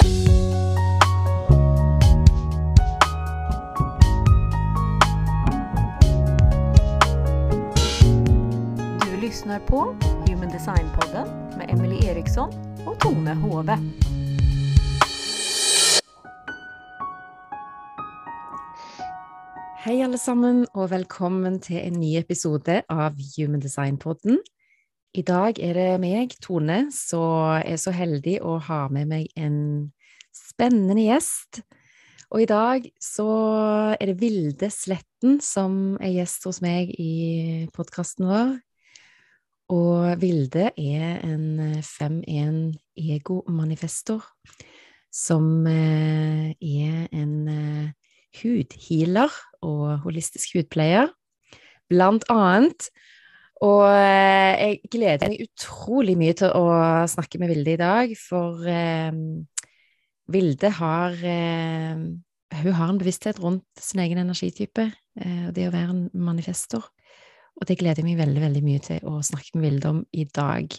Du lyssnar på Human Design-podden med Emily Eriksson och Tone Hove. Hei, alle sammen, og velkommen til en ny episode av Human Design-podden. I dag er det meg, Tone, som er så heldig å ha med meg en spennende gjest. Og i dag så er det Vilde Sletten som er gjest hos meg i podkasten vår. Og Vilde er en 5-1 ego-manifestor som eh, er en eh, hudhealer og holistisk hudpleier, blant annet. Og eh, jeg gleder meg utrolig mye til å snakke med Vilde i dag, for eh, Vilde har eh, Hun har en bevissthet rundt sin egen energitype, eh, og det å være en manifestor. Og det gleder jeg meg veldig, veldig mye til å snakke med Vilde om i dag.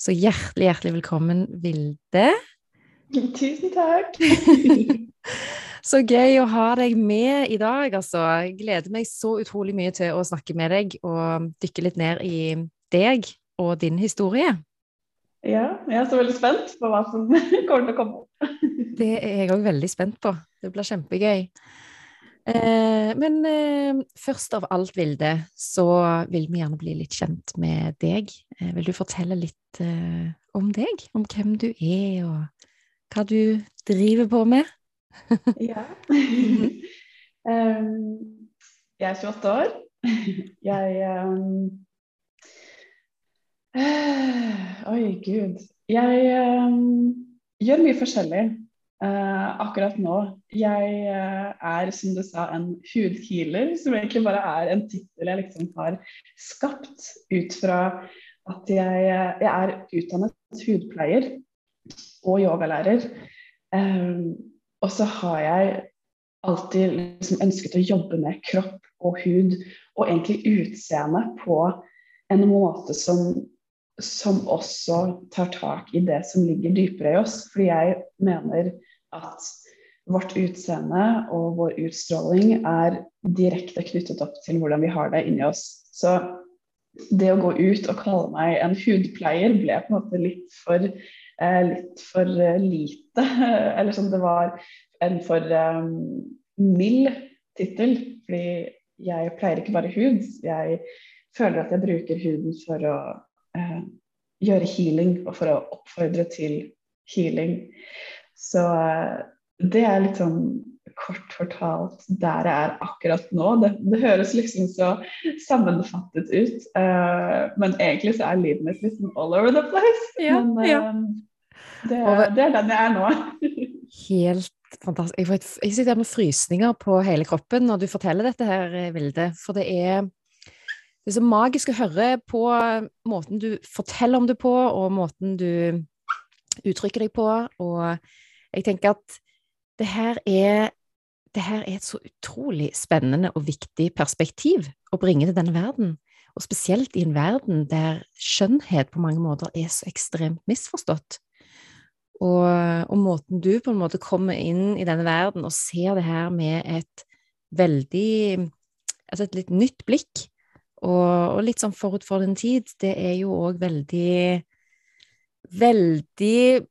Så hjertelig, hjertelig velkommen, Vilde. Tusen takk. Så gøy å ha deg med i dag, altså. Jeg gleder meg så utrolig mye til å snakke med deg og dykke litt ned i deg og din historie. Ja, jeg er så veldig spent på hva som kommer til å komme opp. Det er jeg òg veldig spent på. Det blir kjempegøy. Eh, men eh, først av alt, Vilde, så vil vi gjerne bli litt kjent med deg. Eh, vil du fortelle litt eh, om deg? Om hvem du er, og hva du driver på med? Ja. um, jeg er 28 år. Jeg um, Oi, gud. Jeg um, gjør mye forskjellig uh, akkurat nå. Jeg uh, er, som du sa, en hudhealer, som egentlig bare er en tittel jeg liksom har skapt ut fra at jeg, jeg er utdannet hudpleier og yogalærer. Um, og så har jeg alltid liksom ønsket å jobbe med kropp og hud, og egentlig utseende på en måte som, som også tar tak i det som ligger dypere i oss. Fordi jeg mener at vårt utseende og vår utstråling er direkte knyttet opp til hvordan vi har det inni oss. Så det å gå ut og kalle meg en hudpleier ble på en måte litt for litt for eh, lite. Eller som det var en for um, mild tittel. Fordi jeg pleier ikke bare hud. Jeg føler at jeg bruker huden for å eh, gjøre healing og for å oppfordre til healing. Så eh, det er litt sånn kort fortalt der jeg er akkurat nå. Det, det høres liksom så sammenfattet ut, uh, men egentlig så er livet mitt liksom all over the place. Ja, men, ja. Det, det, er den jeg er nå. Helt fantastisk. Jeg, et, jeg sitter med frysninger på hele kroppen når du forteller dette her, Vilde. For det er, det er så magisk å høre på måten du forteller om det på, og måten du uttrykker deg på. Og jeg tenker at det her er det her er et så utrolig spennende og viktig perspektiv å bringe til denne verden. Og spesielt i en verden der skjønnhet på mange måter er så ekstremt misforstått. Og, og, måten du på en måte kommer inn i denne verden og ser det her med et veldig Altså et litt nytt blikk, og, og litt sånn forut for den tid, det er jo òg veldig Veldig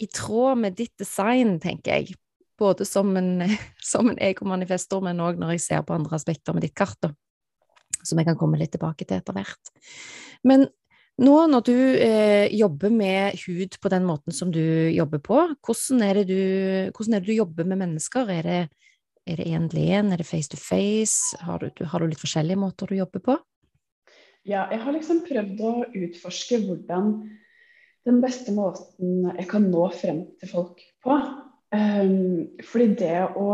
i tråd med ditt design, tenker jeg. Både som en, som en egomanifestor, men òg når jeg ser på andre aspekter med ditt kart, da, som jeg kan komme litt tilbake til etter hvert. Men nå når du eh, jobber med hud på den måten som du jobber på, hvordan er det du, er det du jobber med mennesker? Er det er én til én, er det face to face? Har du, har du, litt forskjellige måter du jobber på? Ja, jeg har liksom prøvd å utforske hvordan den beste måten jeg kan nå frem til folk på. Um, fordi det å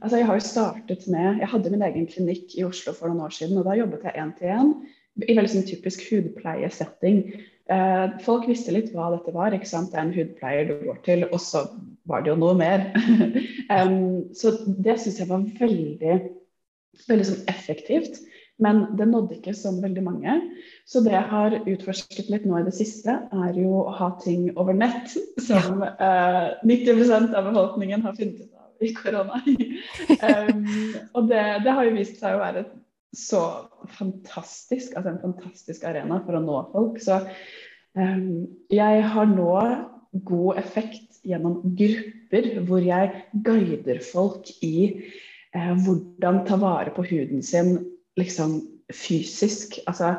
Altså, jeg har jo startet med Jeg hadde min egen klinikk i Oslo for noen år siden, og da jobbet jeg én til én i veldig sånn typisk hudpleiesetting. Uh, folk visste litt hva dette var. ikke sant? Det er en hudpleier du går til, og så var det jo noe mer. um, så det syns jeg var veldig, veldig sånn effektivt. Men det nådde ikke så veldig mange. Så det jeg har utforsket litt nå i det siste, er jo å ha ting over nett, som eh, 90% av befolkningen har funnet ut av i korona. um, og det, det, har jo vist seg å være så fantastisk, altså en fantastisk arena for å nå folk. Så um, jeg har nå god effekt gjennom grupper hvor jeg guider folk i eh, hvordan ta vare på huden sin liksom fysisk. Altså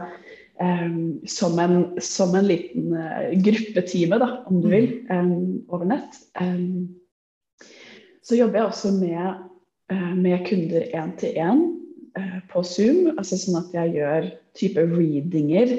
um, som, en, som, en, liten uh, gruppetime, da, om du vil, um, over nett. Um, så jobber jeg også med, uh, med kunder én til én uh, på Zoom. altså Sånn at jeg gjør type readinger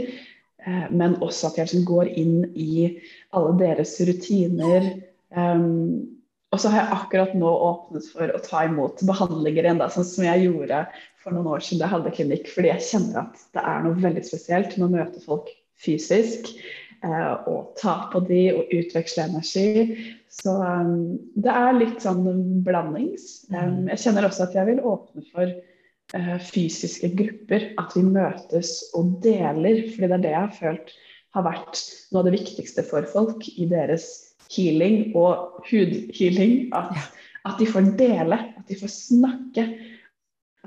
Eh, men også at jeg liksom går inn i alle deres rutiner. Um, og så har jeg akkurat nå åpnet for å ta imot behandlinger igjen, da, sånn som jeg gjorde for noen år siden jeg hadde klinikk. Fordi jeg kjenner at det er noe veldig spesielt med å møte folk fysisk. Uh, og ta på de og utveksle energi. Så um, det er litt sånn blandings. Um, jeg kjenner også at jeg vil åpne for uh, fysiske grupper. At vi møtes og deler. fordi det er det jeg har følt har vært noe av det viktigste for folk i deres healing og hudhealing. At, at de får dele, at de får snakke.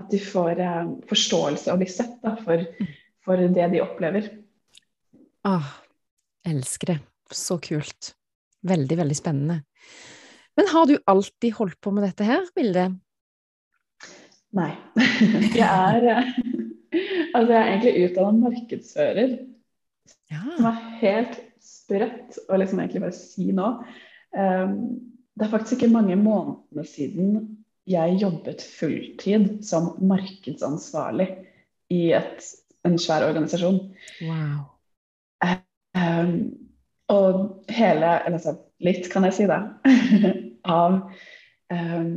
At de får uh, forståelse og blir sett da, for, for, det de opplever. Ah, elsker det. Så kult. Veldig, veldig spennende. Men har du alltid holdt på med dette her, Vilde? Nei. Jeg er eh, Altså, jeg er egentlig utdannet markedsfører. Ja. Som er helt sprøtt å liksom egentlig bare si nå. Um, det er faktisk ikke mange månedene siden jeg jobbet fulltid som markedsansvarlig i et, en svær organisasjon. Wow. Um, og hele, altså litt, kan jeg si, da, av um,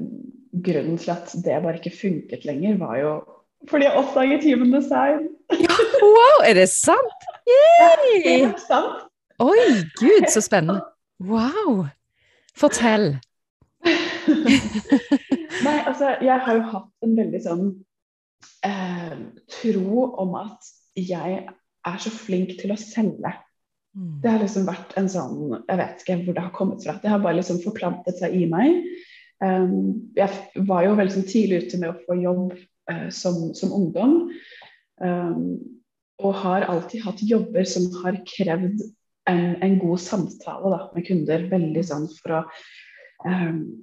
grunnen til at det bare ikke funket lenger, var jo fordi jeg oppdaget Human Design. wow, er det sant? Yay! Det er sant. Oi, gud, så spennende. Wow. Fortell. Nei, altså, jeg har jo hatt en veldig sånn eh, tro om at jeg er så flink til å selge. Mm. Det har liksom vært en sånn Jeg vet ikke hvor det har kommet fra. Det har bare liksom forplantet seg i meg. Um, jeg var jo veldig sånn tidlig ute med å få jobb uh, som, som, ungdom. Um, og har alltid hatt jobber som har krevd en, en god samtale da, med kunder. Veldig sånn for å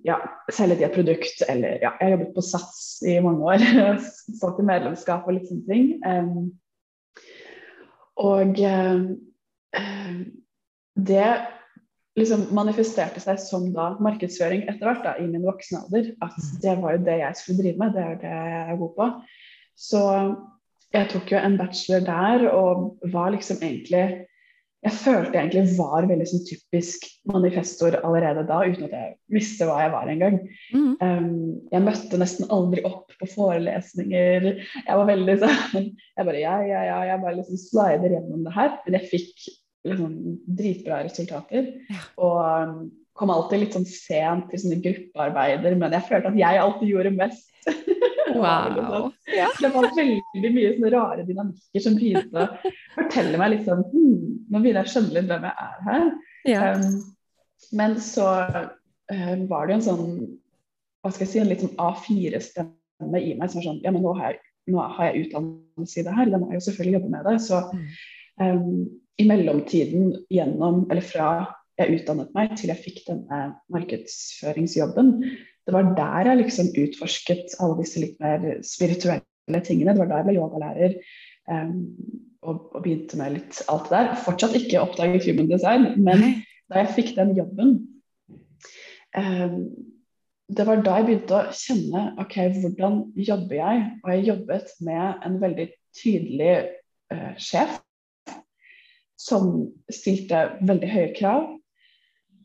ja, selge de et produkt, eller ja, Jeg har jobbet på Sats i mange år. Stått i medlemskap og litt sånne ting. og det liksom manifesterte seg som da markedsføring etter hvert da, i min voksne alder. At mm. det var jo det jeg skulle drive med, det er det jeg er god på. Så jeg tok jo en bachelor der og var liksom egentlig Jeg følte jeg egentlig var veldig sånn typisk manifestor allerede da, uten at jeg visste hva jeg var engang. Mm. Um, jeg møtte nesten aldri opp på forelesninger. Jeg var veldig sånn Jeg bare ja, ja, ja, jeg bare liksom slider gjennom det her. Men jeg fikk liksom, dritbra resultater. Og um, kom alltid litt sånn sent til sånne gruppearbeider, men jeg følte at jeg alltid gjorde mest. Wow. ja. Det var veldig mye sånne rare dynamikker som begynte å fortelle meg litt sånn hm, Nå begynner jeg å skjønne litt hvem jeg er her. Ja. Um, men så uh, var det jo en sånn hva skal jeg si, en litt sånn A4-stemme i meg som var sånn Ja, men nå har jeg, nå har jeg utdannelse i det her, da må jeg jo selvfølgelig jobbe med det. Så um, i mellomtiden gjennom, eller fra jeg utdannet meg til jeg fikk denne markedsføringsjobben, det var der jeg liksom utforsket alle disse litt mer spirituelle tingene. Det var da jeg ble yogalærer um, og, og, begynte med litt alt det der. Fortsatt ikke oppdaget human design, men da jeg fikk den jobben um, det var da jeg begynte å kjenne ok, hvordan jobber jeg? Og jeg jobbet med en veldig tydelig uh, sjef som stilte veldig høye krav,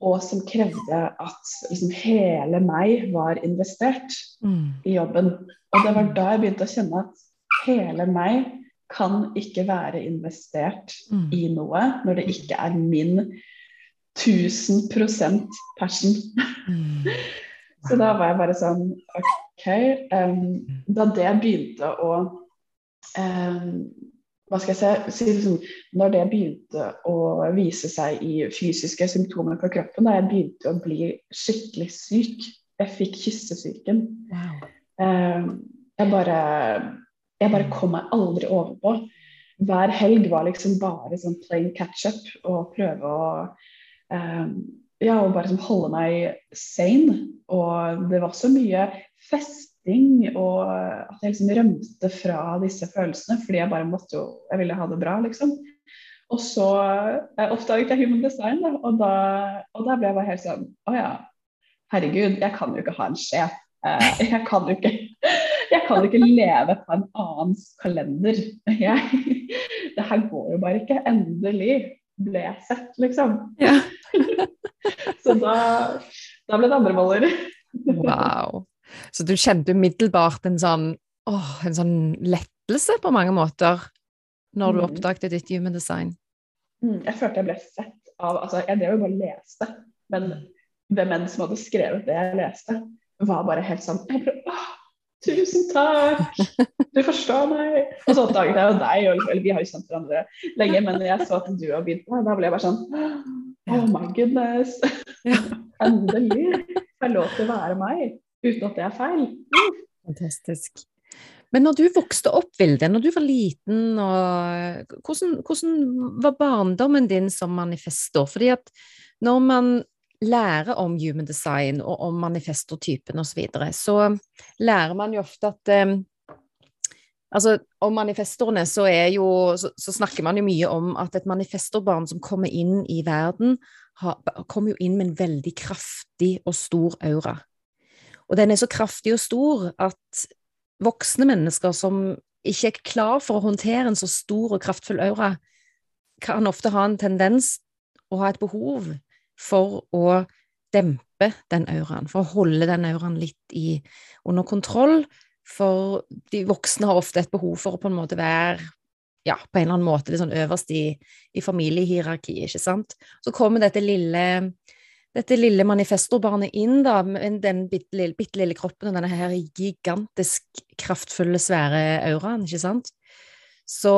og som krevde at liksom, hele meg var investert mm. i jobben. Og det var da jeg begynte å kjenne at hele meg kan ikke være investert mm. i noe når det ikke er min 1000 passion. Mm. Så da var jeg bare sånn OK. Um, da det begynte å eh, hva skal jeg si, liksom, Når det begynte å vise seg i fysiske symptomer på kroppen, da jeg begynte å bli skikkelig syk Jeg fikk kyssesyken. Wow. Eh, jeg, bare, jeg bare kom meg aldri overpå. Hver helg var liksom bare sånn plain catch-up og prøve å eh, ja, og bare liksom holde meg sane. Og det var så mye festing og at jeg liksom rømte fra disse følelsene fordi jeg bare måtte jo Jeg ville ha det bra, liksom. Og så eh, oppdaget jeg human design, da, og, da, og da ble jeg bare helt sånn Å ja, herregud, jeg kan jo ikke ha en sjef. Eh, jeg kan jo ikke jeg kan ikke leve på en annens kalender. Jeg, det her går jo bare ikke. Endelig ble jeg sett, liksom. Ja. Så da, da ble det andre boller. Wow. Så du kjente umiddelbart en sånn, åh, en sånn lettelse på mange måter når du Mm. oppdaget ditt human design? Mm, Jeg følte jeg ble sett av altså Jeg drev jo bare og leste, men hvem enn som hadde skrevet det jeg leste, var bare helt sånn jeg ble, Åh, Tusen takk! Du forstår meg. Og så oppdaget jeg jo deg, og, eller vi har jo kjent hverandre lenge, men jeg så at du har begynt med da ble jeg bare sånn Oh my goodness. Endelig jeg lov til å være meg, uten at det er feil. Fantastisk. Men når du vokste opp, Vilde, når du var liten, og hvordan, hvordan var barndommen din som manifestor? Fordi at når man lærer om human design og om manifestortypen osv., så, videre, så lærer man jo ofte at eh, Altså, om manifestorene så jo så, så snakker man jo mye om at et manifestorbarn som kommer inn i verden, har, kommer jo inn med en veldig kraftig og stor aura. Og den er så kraftig og stor at voksne mennesker som ikke er klar for å håndtere en så stor og kraftfull aura, kan ofte ha en tendens og ha et behov for å dempe den auraen, for å holde den auraen litt i, under kontroll. For de voksne har ofte et behov for å på en måte være ja, på en eller annen måte litt sånn øverst i, i familiehierarkiet, ikke sant. Så kommer dette lille dette lille manifestorbarnet inn da, med den bitte lille, bitte lille kroppen og denne her gigantisk kraftfulle, svære auraen, ikke sant? Så,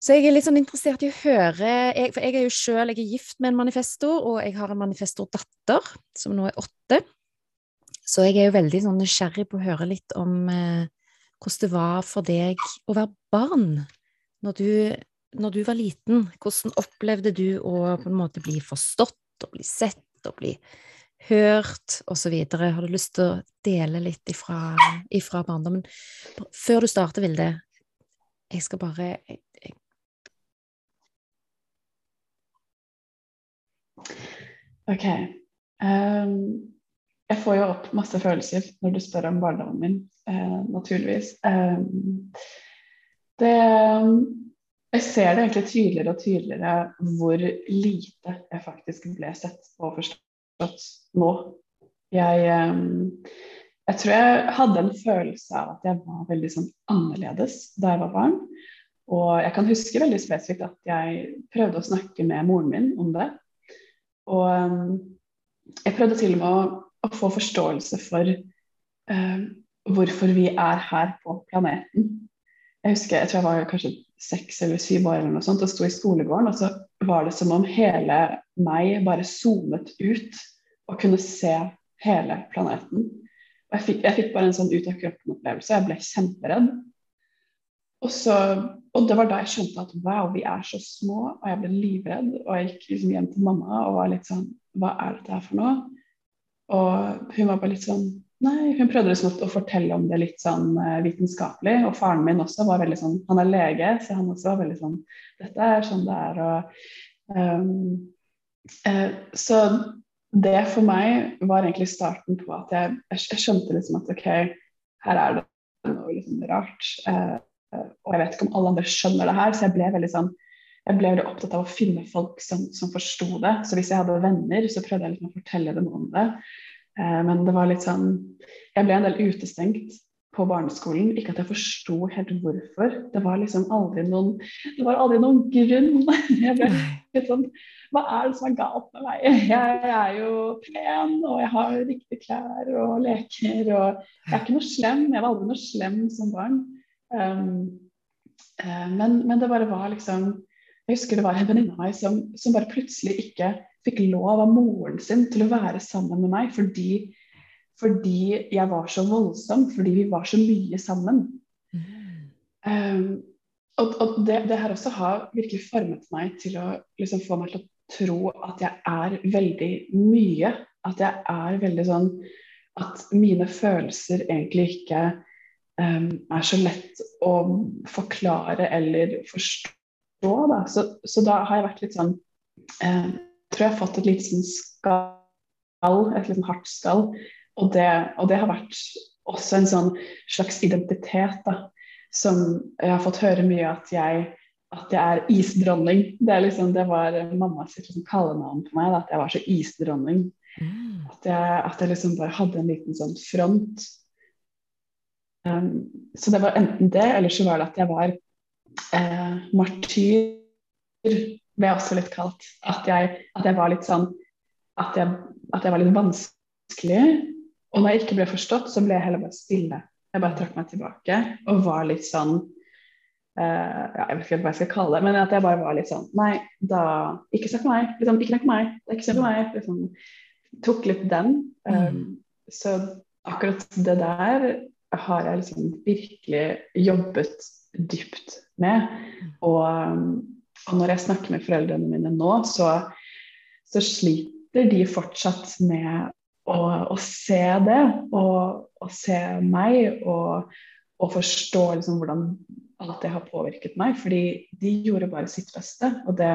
så jeg er litt sånn interessert i å høre jeg, For jeg er jo sjøl gift med en manifestor, og jeg har en manifestordatter som nå er åtte. Så jeg er jo veldig sånn nysgjerrig på å høre litt om eh, hvordan det var for deg å være barn når du, når du var liten. Hvordan opplevde du å på en måte bli forstått og bli sett og bli hørt osv.? Har du lyst til å dele litt ifra, ifra barndommen? Før du starter, Vilde, jeg skal bare jeg, jeg, OK. Um, jeg får jo opp masse følelser når du spør om barndommen min, uh, naturligvis. Um, det Jeg ser det egentlig tydeligere og tydeligere hvor lite jeg faktisk ble sett og forstått nå. Jeg, um, jeg tror jeg hadde en følelse av at jeg var veldig sånn annerledes da jeg var barn. Og jeg kan huske veldig spesifikt at jeg prøvde å snakke med moren min om det. Og um, jeg prøvde til og med å, å få forståelse for uh, hvorfor vi er her på planeten. Jeg husker, jeg tror jeg var kanskje seks eller syv år eller noe sånt, og sto i skolegården, og så var det som om hele meg bare zoomet ut og kunne se hele planeten. Og jeg fikk, jeg fikk bare en sånn ut av kroppen-opplevelse, jeg ble kjemperedd. Og, så, og det var da jeg skjønte at wow, vi er så små, og jeg ble livredd. Og jeg gikk liksom hjem til mamma og var litt sånn Hva er dette her for noe? Og hun var bare litt sånn Nei, hun prøvde liksom å fortelle om det litt sånn uh, vitenskapelig. Og faren min også var veldig sånn Han er lege, så han også var veldig sånn Dette er sånn det er. Og, um, uh, så det for meg var egentlig starten på at jeg, jeg skjønte liksom at OK, her er det noe liksom rart. Uh, og jeg vet ikke om alle andre skjønner det her, så jeg ble veldig sånn jeg ble veldig opptatt av å finne folk som, som forsto det. Så hvis jeg hadde venner, så prøvde jeg liksom å fortelle dem om det. Eh, men det var litt sånn Jeg ble en del utestengt på barneskolen. Ikke at jeg forsto helt hvorfor. Det var liksom aldri noen Det var aldri noen grunn. Jeg ble litt sånn Hva er det som er galt med meg? Jeg er jo pen, og jeg har riktige klær og leker, og jeg er ikke noe slem. Jeg var aldri noe slem som barn. Um, uh, men, men, det bare var liksom Jeg husker det var en venninne av meg som, som, bare plutselig ikke fikk lov av moren sin til å være sammen med meg fordi, fordi jeg var så voldsom, fordi vi var så mye sammen. Mm. Um, og, og det, det, her også har virkelig formet meg til å liksom, få meg til å tro at jeg er veldig mye. At jeg er veldig sånn At mine følelser egentlig ikke um, er så lett å forklare eller forstå. Da. Så, så, da har jeg vært litt sånn eh, tror jeg har fått et lite sånn skall, et litt sånn hardt skall. Og det, og det, har vært også en sånn slags identitet da, som jeg har fått høre mye at jeg, at jeg er isdronning. Det, er liksom, det var mammas liksom kallenavn på meg, da, at jeg var så isdronning. Mm. At, jeg, at, jeg, liksom bare hadde en liten sånn front. Um, så det var enten det, eller så var det at jeg var eh, martyr ble jeg også litt kalt. At jeg, at jeg var litt sånn at jeg, at jeg, var litt vanskelig. Og når jeg ikke ble forstått, så ble jeg heller bare stille. Jeg bare trakk meg tilbake og var litt sånn eh, ja, Jeg vet ikke hva jeg skal kalle det, men at jeg bare var litt sånn Nei, da Ikke se på meg. Liksom, ikke tenk på meg. Det er ikke se på meg. Liksom, tok litt den. Um, så akkurat det der har jeg liksom virkelig jobbet dypt med. Og um, og når jeg snakker med foreldrene mine nå, så, så sliter de fortsatt med å, å se det, og, og, se meg, og, og forstå liksom hvordan alt det har påvirket meg. Fordi de gjorde bare sitt beste. Og det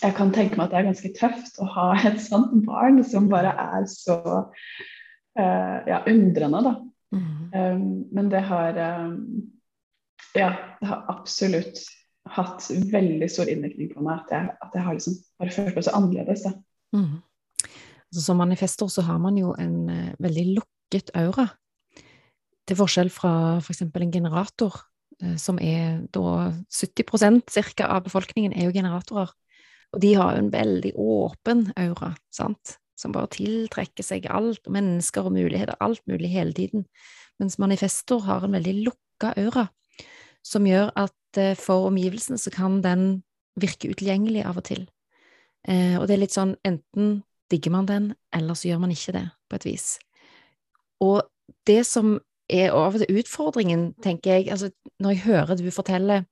Jeg kan tenke meg at det er ganske tøft å ha et sånt barn som bare er så uh, ja, undrende, da. Mm. Um, men det har um, Ja, det har absolutt hatt veldig stor innvirkning på meg at jeg, at jeg har liksom bare følt meg så annerledes. Mm. Altså, som manifester så har man jo en uh, veldig lukket aura. Til forskjell fra f.eks. For en generator, uh, som er da 70 ca. av befolkningen er jo generatorer. Og de har jo en veldig åpen aura, sant, som bare tiltrekker seg alt, mennesker og muligheter, alt mulig hele tiden. Mens manifestor har en veldig lukka aura, som gjør at Eh, for omgivelsene så kan den virke utilgjengelig av og til. Eh, og det er litt sånn enten digger man den, eller så gjør man ikke det, på et vis. Og det som er av og til utfordringen, tenker jeg, altså når jeg hører du forteller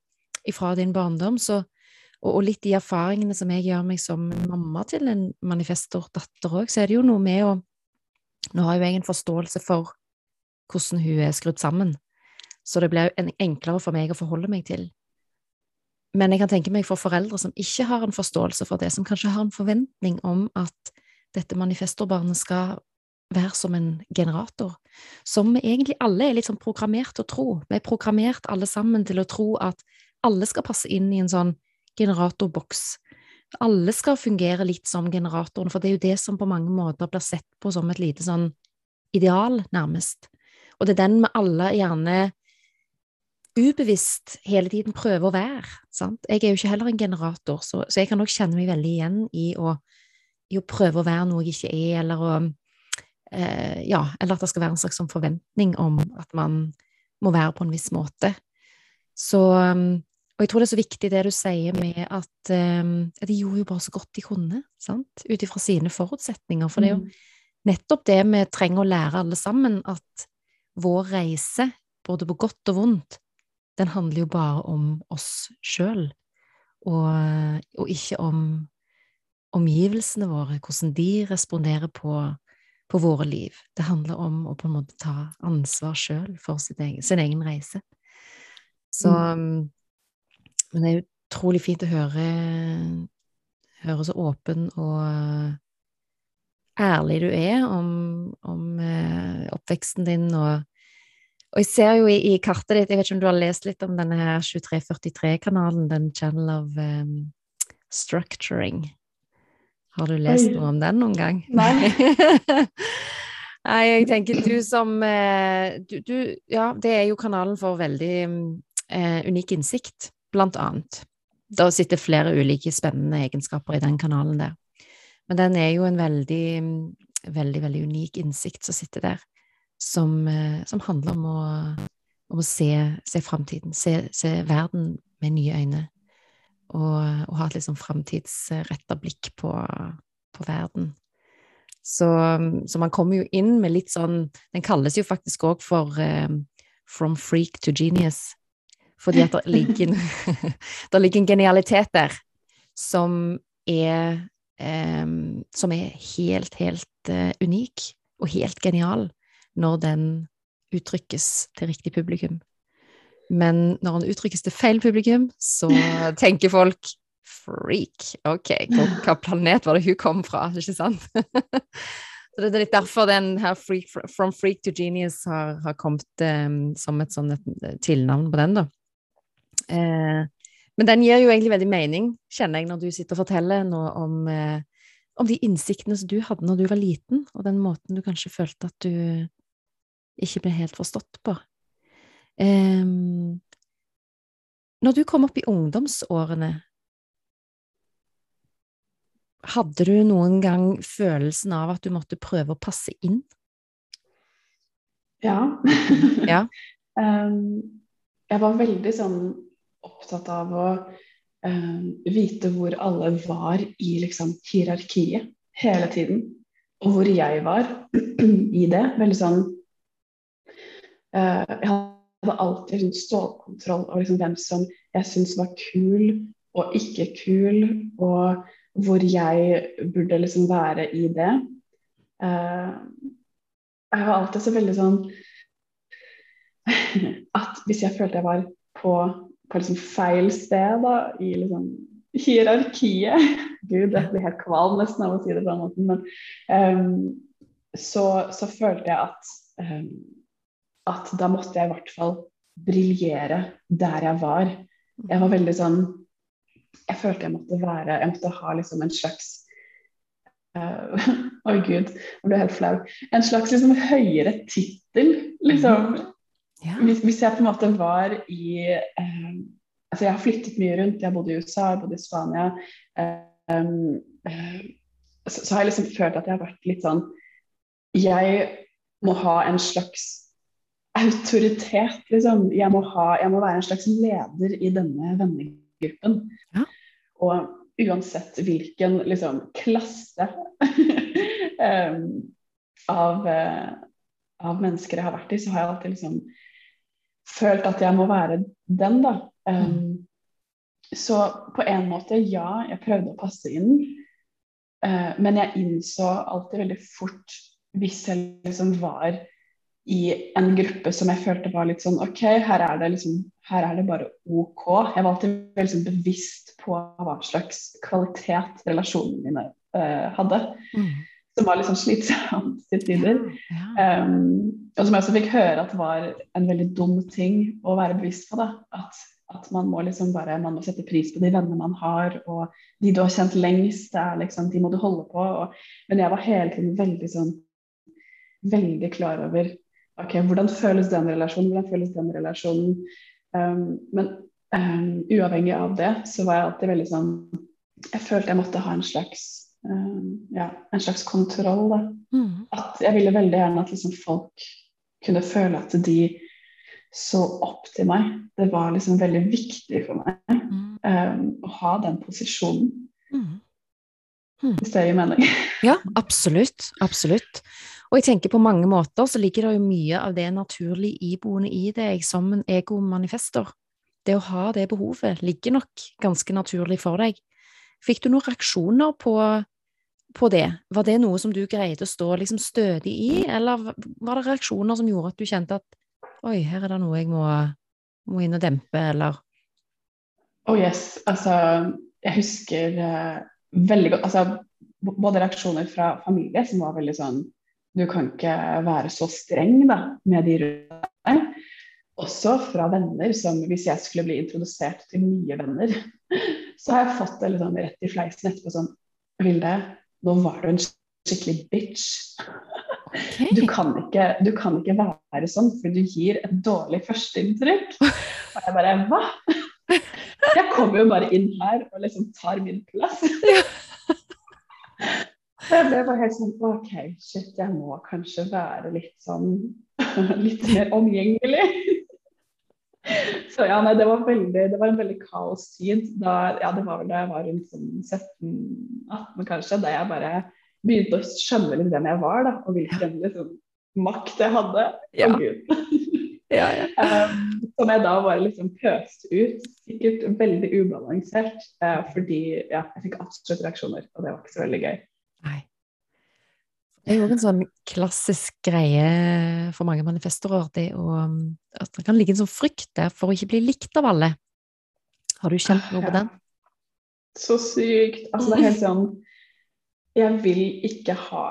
ifra din barndom, så, og, litt de erfaringene som jeg gjør meg som mamma til en manifestordatter òg, så er det jo noe med å Nå har jo jeg en forståelse for hvordan hun er skrudd sammen, så det blir enklere for meg å forholde meg til. Men jeg kan tenke meg for foreldre som ikke har en forståelse for det, som kanskje har en forventning om at dette manifestorbarnet skal være som en generator, som vi egentlig alle er litt sånn programmert til å tro. Vi er programmert alle sammen til å tro at alle skal passe inn i en sånn generatorboks. Alle skal fungere litt som generatoren, for det er jo det som på mange måter blir sett på som et lite sånn ideal, nærmest. Og det er den vi alle gjerne ubevisst hele tiden prøver å være. Sant? Jeg er jo ikke heller en generator, så, så jeg kan nok kjenne meg veldig igjen i å, i å, prøve å være noe jeg ikke er, eller å eh, Ja, eller at det skal være en slags sånn forventning om at man må være på en viss måte. Så Og jeg tror det er så viktig det du sier med at um, de gjorde jo bare så godt de kunne, sant, ut ifra sine forutsetninger. For det er jo mm. nettopp det vi trenger å lære alle sammen, at vår reise, både på godt og vondt, den handler jo bare om oss sjøl, og, og, ikke om omgivelsene våre, hvordan de responderer på, på, våre liv. Det handler om å på en måte ta ansvar sjøl for egen, sin egen reise. Så mm. Men det er utrolig fint å høre, høre så åpen og ærlig du er om, om eh, oppveksten din og og jeg ser jo i, i, kartet ditt, jeg vet ikke om du har lest litt om denne her 2343-kanalen, den Channel of um, Structuring. Har du lest Oi. noe om den noen gang? Nei. Nei, jeg tenker du som eh, du, du, Ja, det er jo kanalen for veldig uh, unik innsikt, blant annet. Da sitter flere ulike spennende egenskaper i den kanalen der. Men den er jo en veldig, veldig, veldig unik innsikt som sitter der som, eh, som handler om å, om å se, se framtiden, se, se, verden med nye øyne, og, og ha et litt sånn framtidsretta blikk på, på verden. Så, så, man kommer jo inn med litt sånn Den kalles jo faktisk òg for um, From freak to genius. Fordi at det ligger, ligger en genialitet der som er um, Som er helt, helt uh, unik og helt genial når den uttrykkes til riktig publikum. Men når den uttrykkes til feil publikum, så tenker folk freak. Ok, hvilken planet var det hun kom fra? Ikke sant? så Det er litt derfor den her freak, From freak to genius har, har kommet um, som et sånn tilnavn på den, da. Eh, men den gir jo egentlig veldig mening, kjenner jeg, når du sitter og forteller noe om, eh, om de innsiktene som du hadde når du var liten, og den måten du kanskje følte at du ikke ble helt forstått på. Um, når du kom opp i ungdomsårene, hadde du noen gang følelsen av at du måtte prøve å passe inn? Ja. ja. um, jeg var veldig sånn opptatt av å um, vite hvor alle var i liksom hierarkiet hele tiden. Og hvor jeg var i det. Veldig sånn Jeg hadde alltid sånn stålkontroll over liksom hvem som jeg syntes var kul og ikke kul. og hvor jeg burde liksom være i det. Uh, jeg var alltid så veldig sånn at hvis jeg følte jeg var på, på liksom feil sted da, i liksom hierarkiet Gud, jeg blir helt kvalm nesten av å si det på den måten, men um, så, så, følte jeg at, um, at da måtte jeg i hvert fall briljere der jeg var. Jeg var veldig sånn jeg følte jeg måtte være Jeg måtte ha liksom en slags uh, Oi, gud, jeg ble helt flau. En slags liksom høyere tittel, liksom. Mm. Ja. Hvis, hvis, jeg på en måte var i uh, Altså, jeg har flyttet mye rundt. Jeg bodde i USA, jeg bodde i Spania. Um, uh, så, så, har jeg liksom følt at jeg har vært litt sånn Jeg må ha en slags autoritet, liksom. Jeg må, ha, jeg må være en slags leder i denne vennegruppen. Ja. Og uansett hvilken liksom, klasse um, av, uh, av, mennesker jeg har vært i, så har jeg alltid liksom følt at jeg må være den, da. Um, så på en måte, ja, jeg prøvde å passe inn. Uh, men jeg innså alltid veldig fort hvis jeg liksom var i en gruppe som jeg følte var litt sånn OK, her er det, liksom, her er det bare OK. Jeg var alltid veldig sånn bevisst på hva slags kvalitet relasjonene mine uh, hadde. Mm. Som var litt sånn slitsomt til tider. Ja, ja. um, og som jeg også fikk høre at var en veldig dum ting å være bevisst på. da, At, at man må liksom bare man må sette pris på de vennene man har, og de du har kjent lengst, liksom, de må du holde på. Og, men jeg var hele tiden veldig sånn veldig klar over ok, hvordan føles den relasjonen, hvordan føles den relasjonen. Um, men um, uavhengig av det, så var jeg alltid veldig sånn Jeg følte jeg måtte ha en slags um, ja, en slags kontroll. da. Mm. At jeg ville veldig gjerne at liksom, folk kunne føle at de så opp til meg. Det var liksom veldig viktig for meg mm. å ha den posisjonen. Mm. mm. Hvis det gir mening. ja, absolutt. Absolutt. Og jeg tenker på mange måter så ligger det jo mye av det naturlig iboende i deg som en egomanifester. Det å ha det behovet ligger nok ganske naturlig for deg. Fikk du noen reaksjoner på, på det? Var det noe som du greide å stå liksom stødig i, eller var det reaksjoner som gjorde at du kjente at oi, her er det noe jeg må, må inn og dempe, eller? Oh yes, altså jeg husker uh, veldig godt altså både reaksjoner fra familie som var veldig sånn du kan ikke være så streng da, med de rundt deg. Også fra venner som hvis jeg skulle bli introdusert til nye venner, så har jeg fått det liksom rett i fleisen etterpå sånn Vilde, nå var du en skikkelig bitch. Okay. Du, kan ikke, du kan ikke være sånn, for du gir et dårlig førsteinntrykk. Og jeg bare Hva? Jeg kommer jo bare inn her og liksom tar min plass. Jeg ble bare helt sånn OK, shit, jeg må kanskje være litt sånn Litt mer omgjengelig. Så ja, nei, det var, veldig, det var en veldig kaostid. Da, ja, det var vel da jeg var rundt sånn 17-18 kanskje, da jeg bare begynte å skjønne litt hvem jeg var, da, og hvilken liksom, makt jeg hadde. Ja. Ja, ja. Um, som jeg da bare liksom pøste ut. Sikkert veldig ubalansert, uh, fordi ja, jeg fikk absolutt reaksjoner, og det var ikke så veldig gøy. Det er jo en sånn klassisk greie for mange manifestorer, det å, at det kan ligge en sånn frykt der for å ikke bli likt av alle. Har du kjent noe på den? Så sykt. Altså, det er helt sånn Jeg vil ikke ha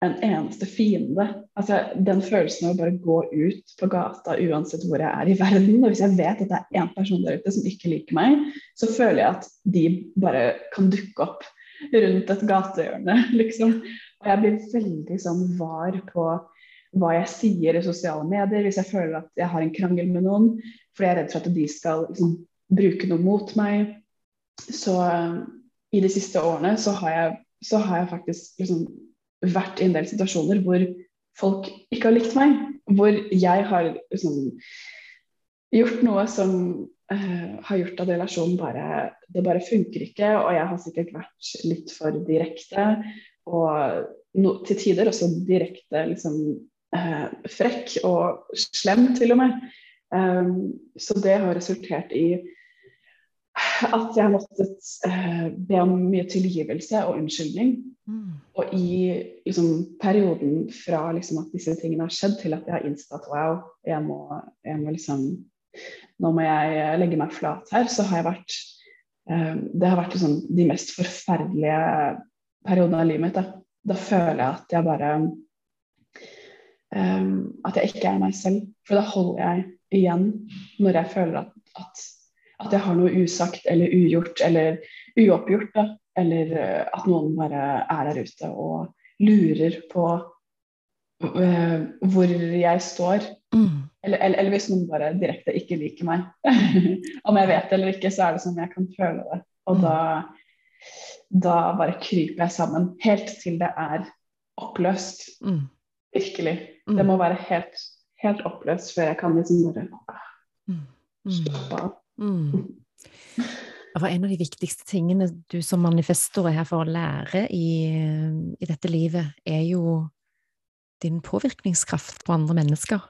en eneste fiende. Altså, den følelsen av å bare gå ut på gata uansett hvor jeg er i verden, og hvis jeg vet at det er én person der ute som ikke liker meg, så føler jeg at de bare kan dukke opp rundt et gatehjørne, liksom. Og jeg blir veldig sånn var på hva jeg sier i sosiale medier hvis jeg føler at jeg har en krangel med noen, fordi jeg er redd for at de skal liksom, bruke noe mot meg. Så eh, i de siste årene så har jeg, så har jeg faktisk liksom vært i en del situasjoner hvor folk ikke har likt meg. Hvor jeg har liksom gjort noe som uh, har gjort at relasjonen bare Det bare funker ikke, og jeg har sikkert vært litt for direkte. Og no, til tider også direkte liksom eh, frekk og slem, til og med. Um, så det har resultert i at jeg har måttet eh, be om mye tilgivelse og unnskyldning. Mm. Og i liksom, perioden fra liksom, at disse tingene har skjedd, til at jeg har innsett at wow, jeg må, jeg må liksom Nå må jeg legge meg flat her. Så har jeg vært eh, Det har vært liksom, de mest forferdelige periodene av livet mitt. Da, da føler jeg at jeg bare um, At jeg ikke er meg selv. For da holder jeg igjen når jeg føler at, at, at jeg har noe usagt eller ugjort eller uoppgjort. Da. Eller eh, at noen bare er der ute og lurer på uh, hvor jeg står. Mm. Eller, eller, eller hvis noen bare direkte ikke liker meg. Om jeg vet det eller ikke, så er det som jeg kan føle det. Og Mm. da, da bare kryper jeg sammen. Helt til det er oppløst. Mm. Virkelig. Mm. Det må være helt, helt oppløst før jeg kan liksom bare Mm. Mm. slappe av. Mm. For en av de viktigste tingene du som manifestor er her for å lære i, i dette livet, er jo din påvirkningskraft på andre mennesker.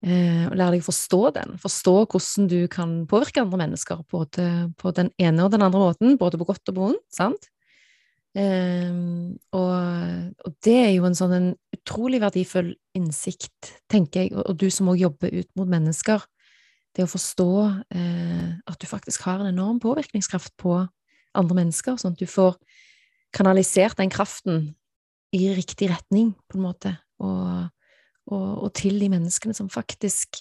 Eh, og lære deg å forstå den, forstå hvordan du kan påvirke andre mennesker, både på den ene og den andre måten, både på godt og på vondt, sant? Eh, og, og det er jo en sånn en utrolig verdifull innsikt, tenker jeg, og, og du som også jobber ut mot mennesker, det å forstå eh, at du faktisk har en enorm påvirkningskraft på andre mennesker, sånn at du får kanalisert den kraften i riktig retning, på en måte, og, og, og til de menneskene som faktisk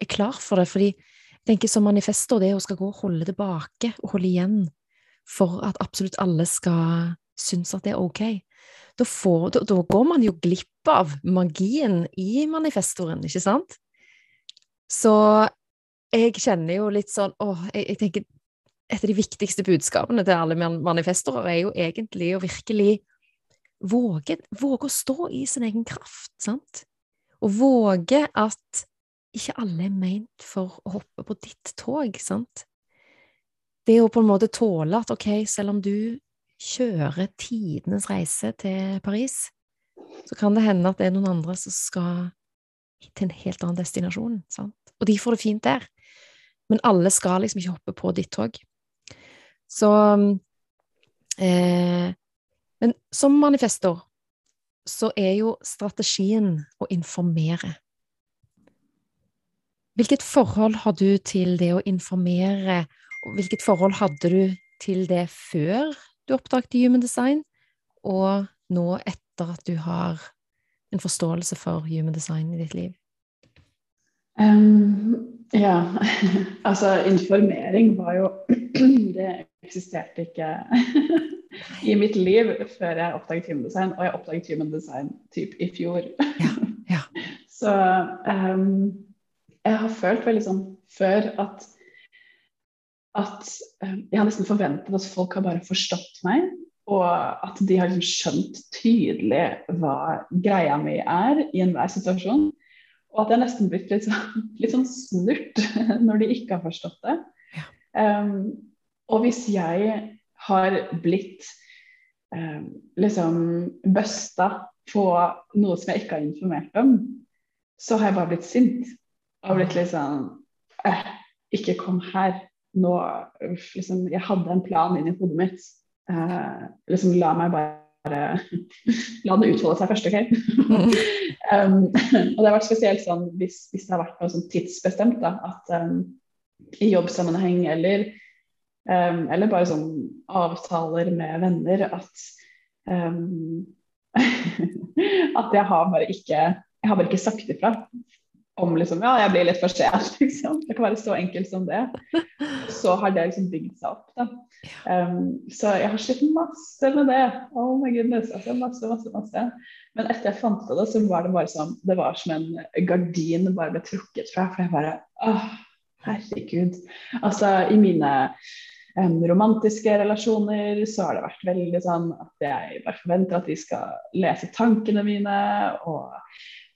er klar for det. Fordi jeg tenker som manifester, det å skal gå og holde tilbake og holde igjen for at absolutt alle skal synes at det er ok, da, får, da, da går man jo glipp av magien i manifestoren, ikke sant? Så jeg kjenner jo litt sånn åh, jeg, jeg tenker et av de viktigste budskapene til alle manifestorer er jo egentlig å virkelig våge, våge å stå i sin egen kraft, sant? Og våge at ikke alle er meint for å hoppe på ditt tog, sant? Det å på en måte tåle at ok, selv om du kjører tidenes reise til Paris, så kan det hende at det er noen andre som skal til en helt annen destinasjon, sant? Og de får det fint der. Men alle skal liksom ikke hoppe på ditt tog. Så eh, Men som manifestor så er jo strategien å informere. Hvilket forhold har du til det å informere, og hvilket forhold hadde du til det før du oppdaget human design, og nå etter at du har en forståelse for human design i ditt liv? Um, ja, altså informering var jo Det eksisterte ikke i mitt liv før jeg oppdaget human design, og jeg oppdaget human design typ i fjor. Ja, ja. Så um, jeg har følt veldig sånn før at at um, jeg har nesten forventet at folk har bare forstått meg, og at de har liksom skjønt tydelig hva greia mi er i enhver situasjon. Og at jeg nesten blitt litt sånn, litt sånn snurt når de ikke har forstått det. Ja. Um, og hvis jeg har blitt eh, liksom busta på noe som jeg ikke har informert om, så har jeg bare blitt sint. Og blitt litt sånn eh, Ikke kom her. Nå liksom, Jeg hadde en plan inni hodet mitt. Eh, liksom La meg bare La det utfolde seg først, OK? um, og det har vært spesielt sånn hvis, hvis det har vært noe sånn tidsbestemt, da, at um, i jobbsammenheng eller, um, eller bare sånn avtaler med venner at um, at jeg har bare ikke jeg har bare ikke sagt ifra om liksom, ja, jeg blir litt for sen. Liksom. Det kan være så enkelt som det. Så har det liksom bygd seg opp. da. Um, så jeg har slitt masse med det. Oh my goodness, altså masse, masse, masse. Men etter jeg fant det, så var det bare som det var som en gardin bare ble trukket fra. For jeg bare åh, herregud. Altså, i mine romantiske relasjoner så har det vært veldig sånn at jeg bare forventer at de skal lese tankene mine. og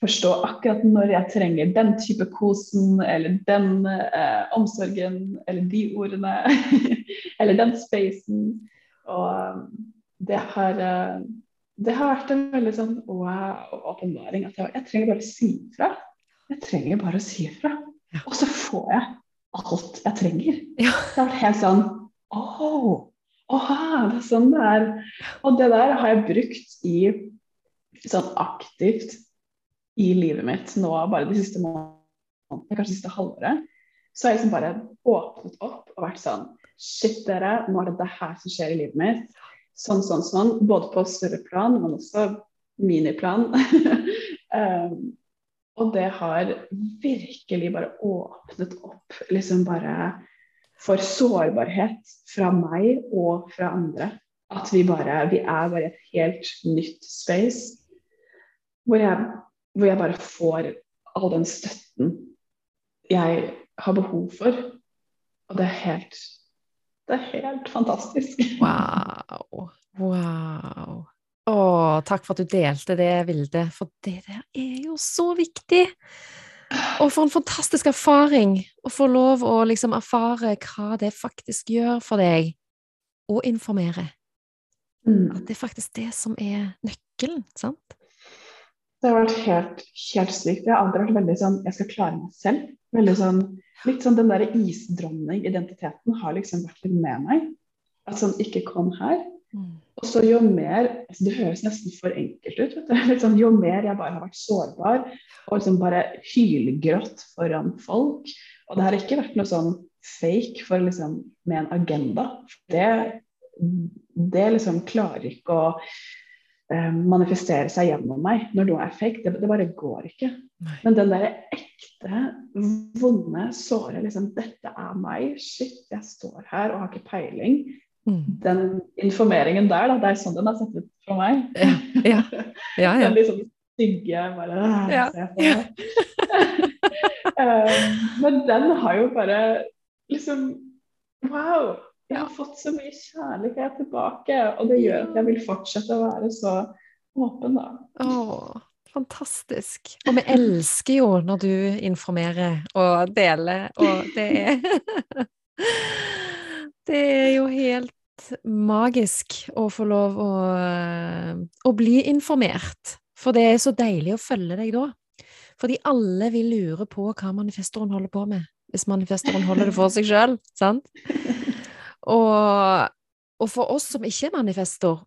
forstå akkurat når jeg trenger den type kosen eller den eh, omsorgen eller de ordene eller den spacen. Og det har, eh, det har vært en veldig sånn wow åpenbaring. At jeg, jeg, trenger bare å si ifra. Jeg trenger bare å si ifra. Og så får jeg alt jeg trenger. Ja. Det har vært helt sånn åh, åh, det er sånn det er. Og det der har jeg brukt i sånn aktivt i livet mitt nå bare de siste månedene, kanskje det siste halvåret, så har jeg liksom bare åpnet opp og vært sånn Shit, dere, nå er det det her som skjer i livet mitt. Sånn, sånn, sånn. Både på større plan, men også miniplan. um, og det har virkelig bare åpnet opp liksom bare for sårbarhet fra meg og fra andre. At vi bare Vi er bare et helt nytt space hvor jeg hvor jeg bare får all den støtten jeg har behov for. Og det er helt Det er helt fantastisk. Wow. Wow. Å, takk for at du delte det, Vilde. For det der er jo så viktig. Og for en fantastisk erfaring å få lov å liksom erfare hva det faktisk gjør for deg å informere. Mm. At det er faktisk det som er nøkkelen, sant? Det har vært helt, helt sykt. Jeg har alltid vært veldig sånn Jeg skal klare meg selv. Veldig sånn, litt sånn Den derre isdronning-identiteten har liksom vært litt med meg. At sånn Ikke kom her. Mm. Og så jo mer altså Det høres nesten for enkelt ut. vet du, sånn, Jo mer jeg bare har vært sårbar og liksom bare hylgrått foran folk Og det har ikke vært noe sånn fake for liksom med en agenda. Det, det liksom klarer ikke å Eh, manifestere seg gjennom meg når noe er fake. Det, det bare går ikke. Nei. Men den der ekte, vonde, såre liksom, 'Dette er meg. Shit, jeg står her og har ikke peiling.' Mm. Den informeringen der, da, det er sånn den er sett ut for meg. Ja, ja. ja, ja. Den liksom stygge bare «Åh, Ja, se på um, men den har jo bare liksom Wow! Jeg har fått så mye kjærlighet tilbake, og det gjør at jeg vil fortsette å være så åpen, da. Å, fantastisk. Og vi elsker jo når du informerer og deler, og det er Det er jo helt magisk å få lov å, å bli informert. For det er så deilig å følge deg da. Fordi alle vil lure på hva manifestoren holder på med, hvis manifestoren holder det for seg sjøl, sant? Og, og, for oss som ikke er manifestor,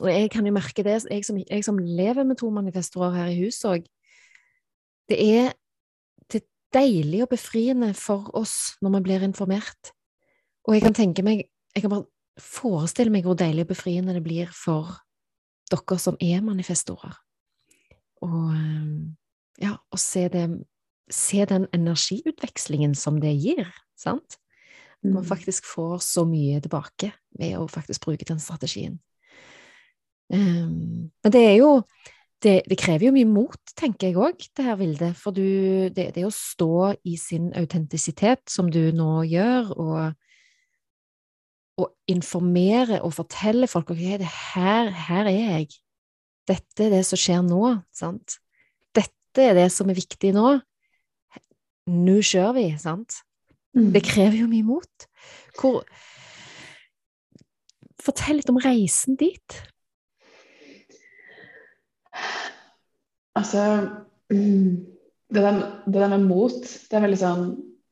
og jeg kan jo merke det, jeg som, jeg som lever med to manifestorer her i huset òg, det er det deilig og befriende for oss når vi blir informert. Og jeg kan tenke meg, jeg kan bare forestille meg hvor deilig og befriende det blir for dere som er manifestorer. Og ja, å se, det, se den energiutvekslingen som det gir, sant? Man Mm. faktisk får så mye tilbake ved å faktisk bruke den strategien. Um, men det er jo det, det, krever jo mye mot, tenker jeg òg, det her, Vilde. For du, det, det å stå i sin autentisitet, som du nå gjør, og, og informere og fortelle folk ok, det her, her er jeg. Dette er det som skjer nå. sant? Dette er det som er viktig nå. Nå kjører vi, sant? Mm. Det krever jo mye mot. Hvor Fortell litt om reisen dit. Altså mm, det, der, det der med mot, det er veldig sånn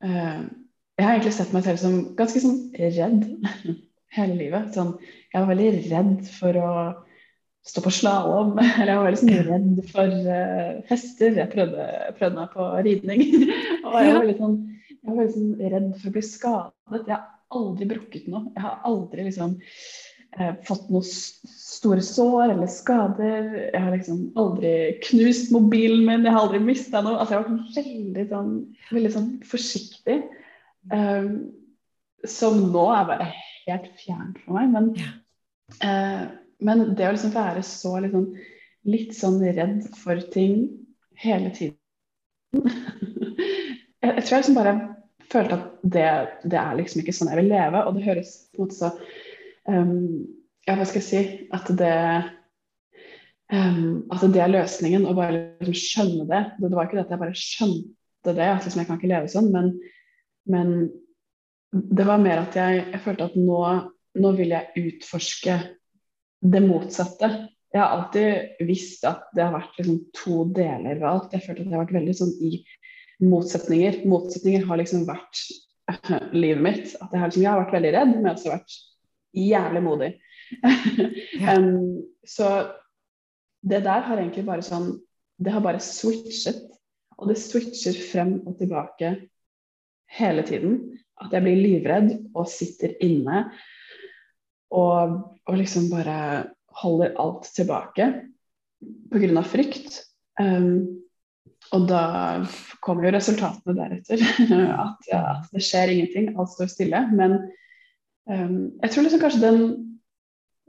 eh, Jeg har egentlig sett meg selv som ganske sånn redd hele livet. Sånn, jeg var veldig redd for å stå på slalåm. Eller jeg var veldig sånn redd for uh, hester. Jeg prøvde, prøvde meg på ridning. og jeg var veldig sånn, jeg var veldig sånn redd for å bli skadet. Jeg har aldri brukket noe. Jeg har aldri liksom eh, fått noen store sår eller skader. Jeg har liksom aldri knust mobilen min, jeg har aldri mista noe. Altså, jeg har vært veldig sånn, veldig sånn forsiktig. Um, som nå er bare helt fjernt for meg. Men, eh, men det å liksom være så liksom, litt sånn redd for ting hele tiden jeg, jeg tror jeg liksom bare følte at det, det er liksom ikke sånn jeg vil leve. Og det høres på en måte så um, Ja, hva skal jeg si? At det um, At det er løsningen, å bare liksom skjønne det. Det var ikke det at jeg bare skjønte det, at liksom jeg kan ikke leve sånn, men, men det var mer at jeg, jeg følte at nå, nå vil jeg utforske det motsatte. Jeg har alltid visst at det har vært liksom to deler ved alt. Jeg følte at jeg har vært veldig sånn i motsetninger. Motsetninger har liksom vært livet mitt. At jeg har, liksom, jeg har vært veldig redd, men også vært jævlig modig. Ja. um, så det der har egentlig bare sånn Det har bare switchet. Og det switcher frem og tilbake hele tiden. At jeg blir livredd og sitter inne og, og liksom bare holder alt tilbake pga. frykt. Um, og da kommer jo resultatene deretter. At, ja, det skjer ingenting, alt står stille. Men um, jeg tror liksom kanskje den,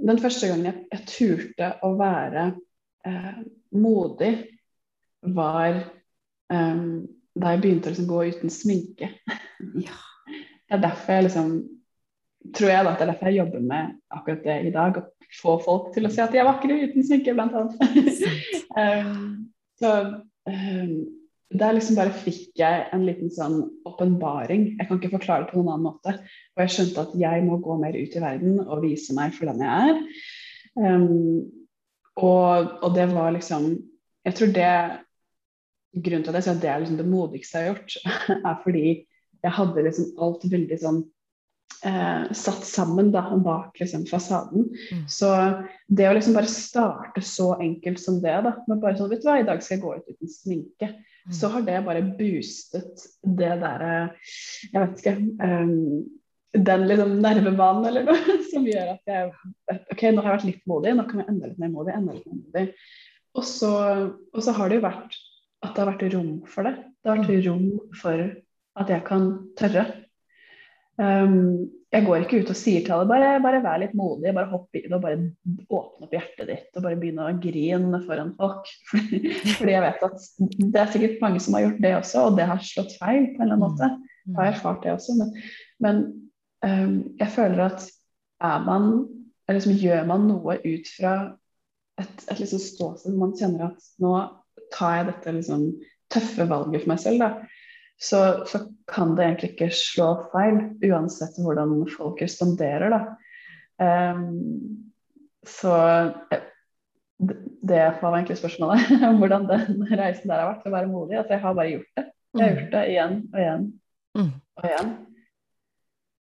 den første gangen jeg, jeg turte å være eh, modig, var um, da jeg begynte å liksom gå uten sminke. Ja. Det er derfor jeg liksom tror jeg da, det er derfor jeg jobber med akkurat det i dag. Å få folk til å si at de er vakre uten sminke, blant annet. um, så um, der liksom bare fikk jeg en liten sånn åpenbaring. Jeg kan ikke forklare det på noen annen måte. Og jeg skjønte at jeg må gå mer ut i verden og vise meg for den jeg er. Um, og, og det var liksom Jeg tror det Grunnen til at jeg sier at det er liksom det modigste jeg har gjort, er fordi jeg hadde liksom alt veldig sånn eh, satt sammen da, bak liksom, fasaden. Mm. Så det å liksom bare starte så enkelt som det, da, med bare sånn Vet du hva, i dag skal jeg gå ut uten sminke. Mm. Så har det bare boostet det derre Jeg vet ikke um, Den liksom nervebanen eller noe som gjør at jeg OK, nå har jeg vært litt modig, nå kan jeg enda litt mer modig, enda litt mer modig. Og så, og så har det jo vært at det har vært rom for det. Det har vært rom for at jeg kan tørre. Um, jeg går ikke ut og sier til alle bare, bare vær litt modig, bare hopp i det og bare åpne opp hjertet ditt og bare begynne å grine foran folk. Fordi, fordi jeg vet at det er sikkert mange som har gjort det også, og det har slått feil på en eller annen måte. Jeg har erfart det også, men, men um, jeg føler at er man, eller liksom, gjør man noe ut fra et, et liksom ståsted man kjenner at nå tar jeg dette liksom tøffe valget for meg selv, da så, så, kan det egentlig ikke slå feil, uansett hvordan folk responderer. Da. Um, så eh, det, var egentlig spørsmålet. hvordan den reisen der har vært å være modig. At jeg har bare gjort det. Jeg har gjort det igjen og igjen Mm. og igjen.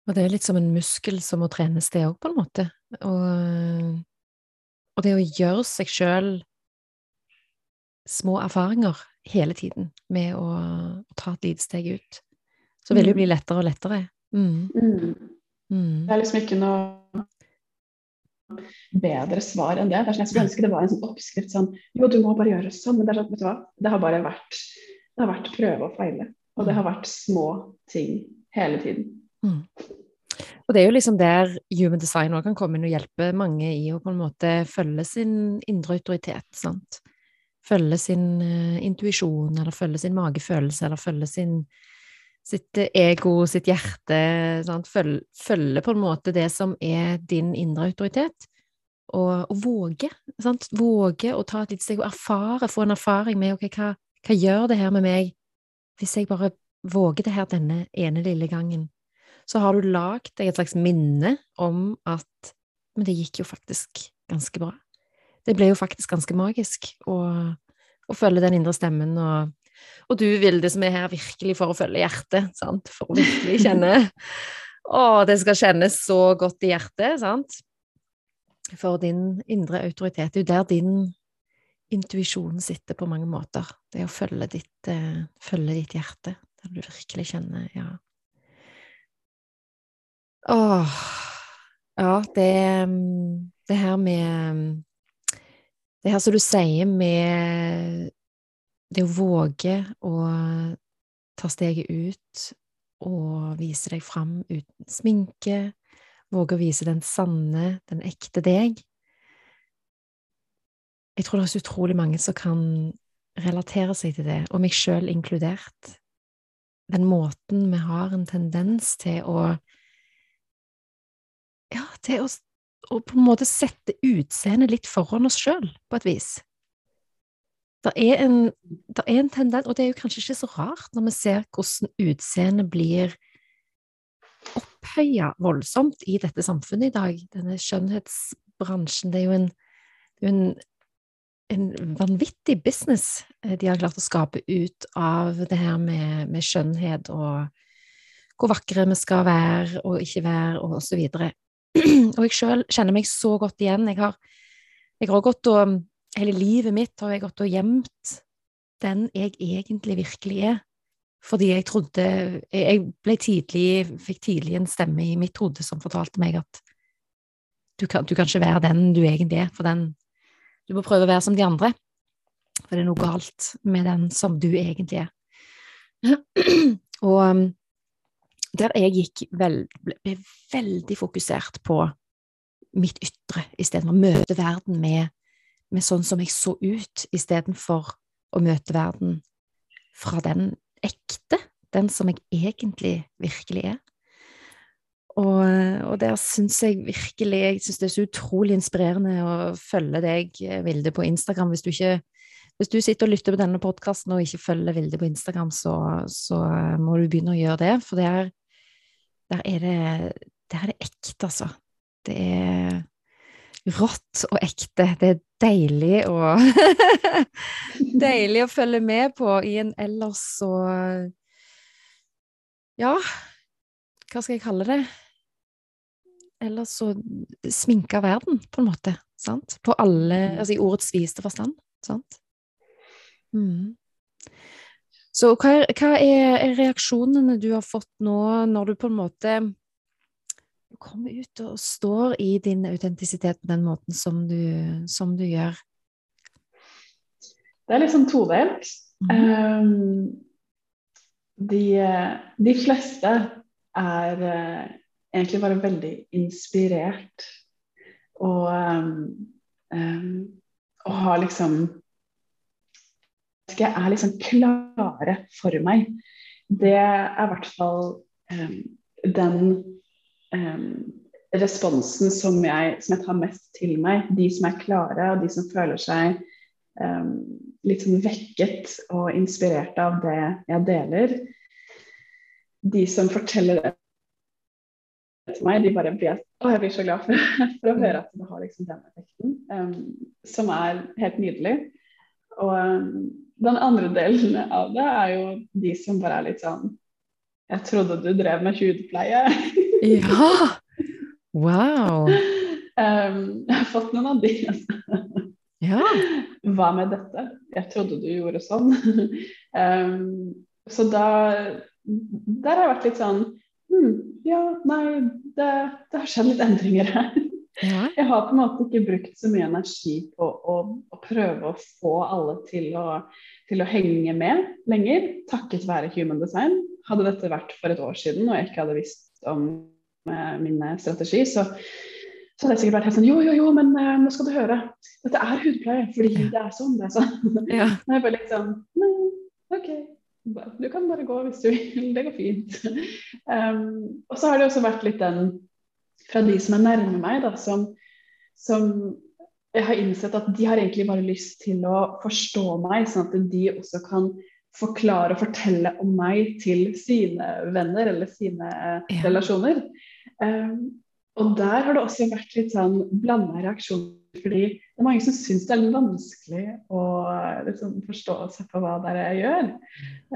Og det er litt som en muskel som må trenes, det òg, på en måte. Og, og det å gjøre seg sjøl små erfaringer hele tiden med å, å ta et lite steg ut, så vil det jo bli lettere og lettere. Mm. Mm. Mm. Det er liksom ikke noe bedre svar enn det. det er sånn, jeg skulle ønske det var en sånn oppskrift sånn Jo, du må bare gjøre sånn. Men det sånn. Det har bare vært det har vært prøve og feile. Og det har vært små ting hele tiden. Mm. Og det er jo liksom der human design også kan komme inn og hjelpe mange i å på en måte følge sin indre autoritet, sant. Følge sin uh, intuisjon, eller følge sin magefølelse, eller følge sin sitt ego, sitt hjerte. Følge, følge på en måte det som er din indre autoritet. Og, og våge, sant. Våge å ta et lite steg og erfare, få en erfaring med ok, hva, Hva gjør det her med meg hvis jeg bare våger det her denne ene lille gangen? Så har du lagd deg et slags minne om at Men det gikk jo faktisk ganske bra. Det ble jo faktisk ganske magisk å, å følge den indre stemmen og og du, Vilde, som er her virkelig for å følge hjertet, sant? for å virkelig kjenne Å, det skal kjennes så godt i hjertet, sant? For din indre autoritet. Det er jo der din intuisjon sitter på mange måter. Det er å følge ditt, uh, følge ditt hjerte, der du virkelig kjenner Ja. Åh Ja, det, det her med Det her som du sier med det å våge å ta steget ut og vise deg fram uten sminke, våge å vise den sanne, den ekte deg Jeg tror det er så utrolig mange som kan relatere seg til det, og meg sjøl inkludert. Den måten vi har en tendens til å Ja, til å, å på en måte sette utseendet litt foran oss sjøl, på et vis. Det er, en, det er en tendens, og det er jo kanskje ikke så rart når vi ser hvordan utseendet blir opphøya voldsomt i dette samfunnet i dag. Denne skjønnhetsbransjen, det er jo en, en, en vanvittig business eh, de har klart å skape ut av det her med, med skjønnhet og hvor vakre vi skal være og ikke være, og så videre. Og jeg sjøl kjenner meg så godt igjen. Jeg har, jeg har gått og hele livet mitt har jeg gått og gjemt den jeg egentlig virkelig er. Fordi jeg trodde Jeg ble tidlig, fikk tidlig en stemme i mitt hode som fortalte meg at du kan, du kan ikke være den du egentlig er, for den Du må prøve å være som de andre. For det er noe galt med den som du egentlig er. Og um, der jeg gikk vel, ble veldig fokusert på mitt ytre, istedenfor å møte verden med med sånn som jeg så ut, istedenfor å møte verden fra den ekte, den som jeg egentlig virkelig er. Og, og der syns jeg virkelig Jeg synes det er så utrolig inspirerende å følge deg, Vilde, på Instagram. Hvis du, ikke, hvis du sitter og lytter på denne podkasten og ikke følger Vilde på Instagram, så, så, må du begynne å gjøre det, for der, der, er, det, der er det ekte, altså. Det er rått og ekte. Det er deilig å Deilig å følge med på i en ellers så Ja, hva skal jeg kalle det? Ellers så sminka verden, på en måte. Sant? På alle mm. Altså i ordets viste forstand. Sant? Mm. Så hva er, hva er reaksjonene du har fått nå, når du på en måte kommer ut og står i din autentisitet på den måten som du, som du, gjør? Det er litt sånn todelt. Mm um, de, de, fleste er uh, egentlig bare veldig inspirert og, um, um, og har liksom er liksom klare for meg. Det er i hvert fall den um, responsen som jeg, som jeg, tar mest til meg. De som er klare, og de som føler seg um, litt sånn vekket og inspirert av det jeg deler. De som forteller det til meg, de bare blir å, jeg blir så glad for, for å høre at det har liksom den effekten, um, som er helt nydelig. Og um, den andre delen av det er jo de som bare er litt sånn Jeg trodde du drev med hudpleie. Ja! Wow. Um, jeg har fått noen av de. Altså. Ja. Hva med dette? Jeg trodde du gjorde sånn. Um, så da Der har jeg vært litt sånn hm, Ja, nei, det, det, har skjedd litt endringer her. Ja. Jeg har på en måte ikke brukt så mye energi på å, å prøve å få alle til å, til å, henge med lenger, takket være human design. Hadde dette vært for et år siden og jeg ikke hadde visst om min strategi, så, så hadde jeg sikkert vært helt sånn Jo, jo, jo, men eh, nå skal du høre. Dette er hudpleie, fordi ja. det er sånn. Det er sånn. Ja. Nå er jeg bare litt sånn OK. Du kan bare gå hvis du vil. Det går fint. Um, og så har det også vært litt den fra de som er nærme meg, da, som, som jeg har innsett at de har egentlig bare lyst til å forstå meg, sånn at de også kan forklare og fortelle om meg til sine venner eller sine ja. relasjoner. Um, og der har det også vært litt sånn blanda reaksjoner. Fordi det er mange som syns det er vanskelig å liksom, forstå seg på hva det er jeg gjør.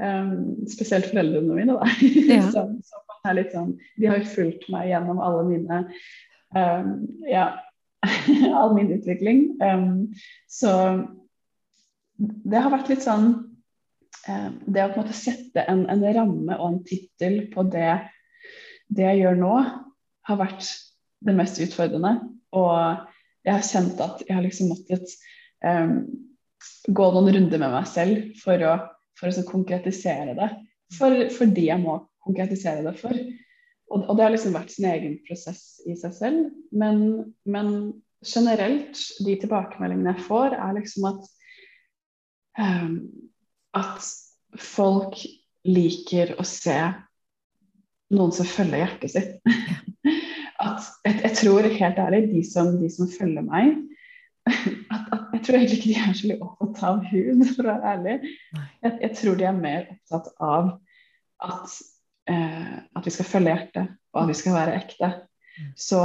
Um, spesielt foreldrene mine, da. Ja. som, som litt sånn, de har jo fulgt meg gjennom alle mine um, ja, all min utvikling. Um, så det har vært litt sånn um, Det å på en måte sette en, en ramme og en tittel på det, det jeg gjør nå, har vært det mest utfordrende. Og jeg har kjent at jeg har liksom måttet um, gå noen runder med meg selv for å, for å konkretisere det. For, fordi jeg må konkretisere det for. Og, og, det har liksom vært sin egen prosess i seg selv. Men, men generelt, de tilbakemeldingene jeg får, er liksom at um, at folk liker å se noen som følger hjertet sitt. at jeg, jeg, tror helt ærlig, de som, de som følger meg at, at, Jeg tror egentlig ikke de er så opptatt av hud, for å være ærlig. Jeg, jeg, tror de er mer opptatt av at, eh, at vi skal følge hjertet, og at vi skal være ekte. Mm. Så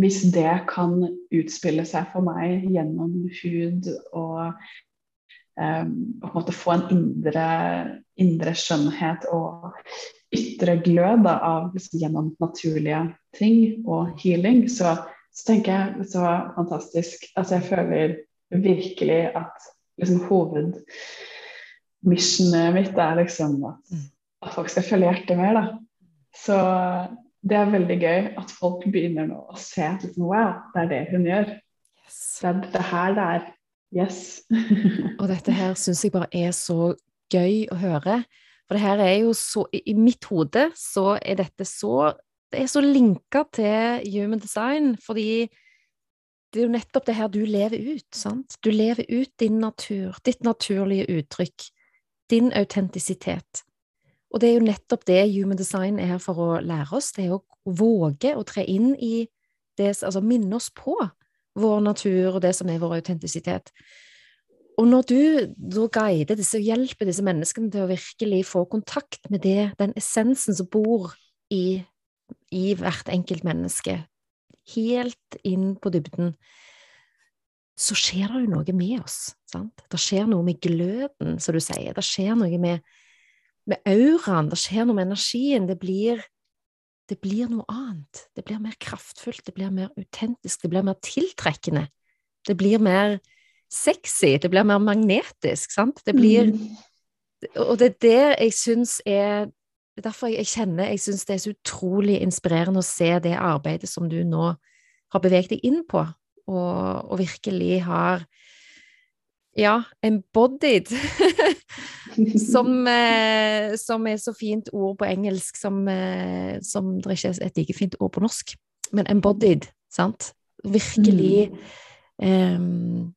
hvis det kan utspille seg for meg gjennom hud og um, på en måte få en indre, indre skjønnhet og ytre glød da, av liksom, gjennom naturlige ting og healing, så, så tenker jeg var fantastisk. Altså jeg føler virkelig at liksom, hovedmissionet mitt er liksom at, mm. at, folk skal følge hjertet mer. da. Så det er veldig gøy at folk begynner nå å se at liksom, wow, det er det hun gjør. Yes. Det er det her det er. Yes. og dette her syns jeg bare er så gøy å høre. For det her er jo så I mitt hode så er dette så Det er så linka til human design, fordi det er jo nettopp det her du lever ut, sant? Du lever ut din natur, ditt naturlige uttrykk, din autentisitet. Og det er jo nettopp det human design er her for å lære oss, det er å våge å tre inn i det, altså minne oss på vår natur og det som er vår autentisitet. Og når du da guider disse og hjelper disse menneskene til å virkelig få kontakt med det, den essensen som bor i, i hvert enkelt menneske, helt inn på dybden, så skjer det jo noe med oss. Sant? Det skjer noe med gløden, som du sier. Det skjer noe med, med auraen, det skjer noe med energien. Det blir, det blir noe annet. Det blir mer kraftfullt, det blir mer autentisk, det blir mer tiltrekkende. Det blir mer sexy, det blir mer magnetisk, sant. Det blir mm. Og det er det jeg syns er Derfor jeg kjenner jeg syns det er så utrolig inspirerende å se det arbeidet som du nå har beveget deg inn på, og, og virkelig har ja, embodied, som, eh, som, er så fint ord på engelsk som, eh, som det ikke er et like fint ord på norsk. Men embodied, sant? Virkelig mm. eh,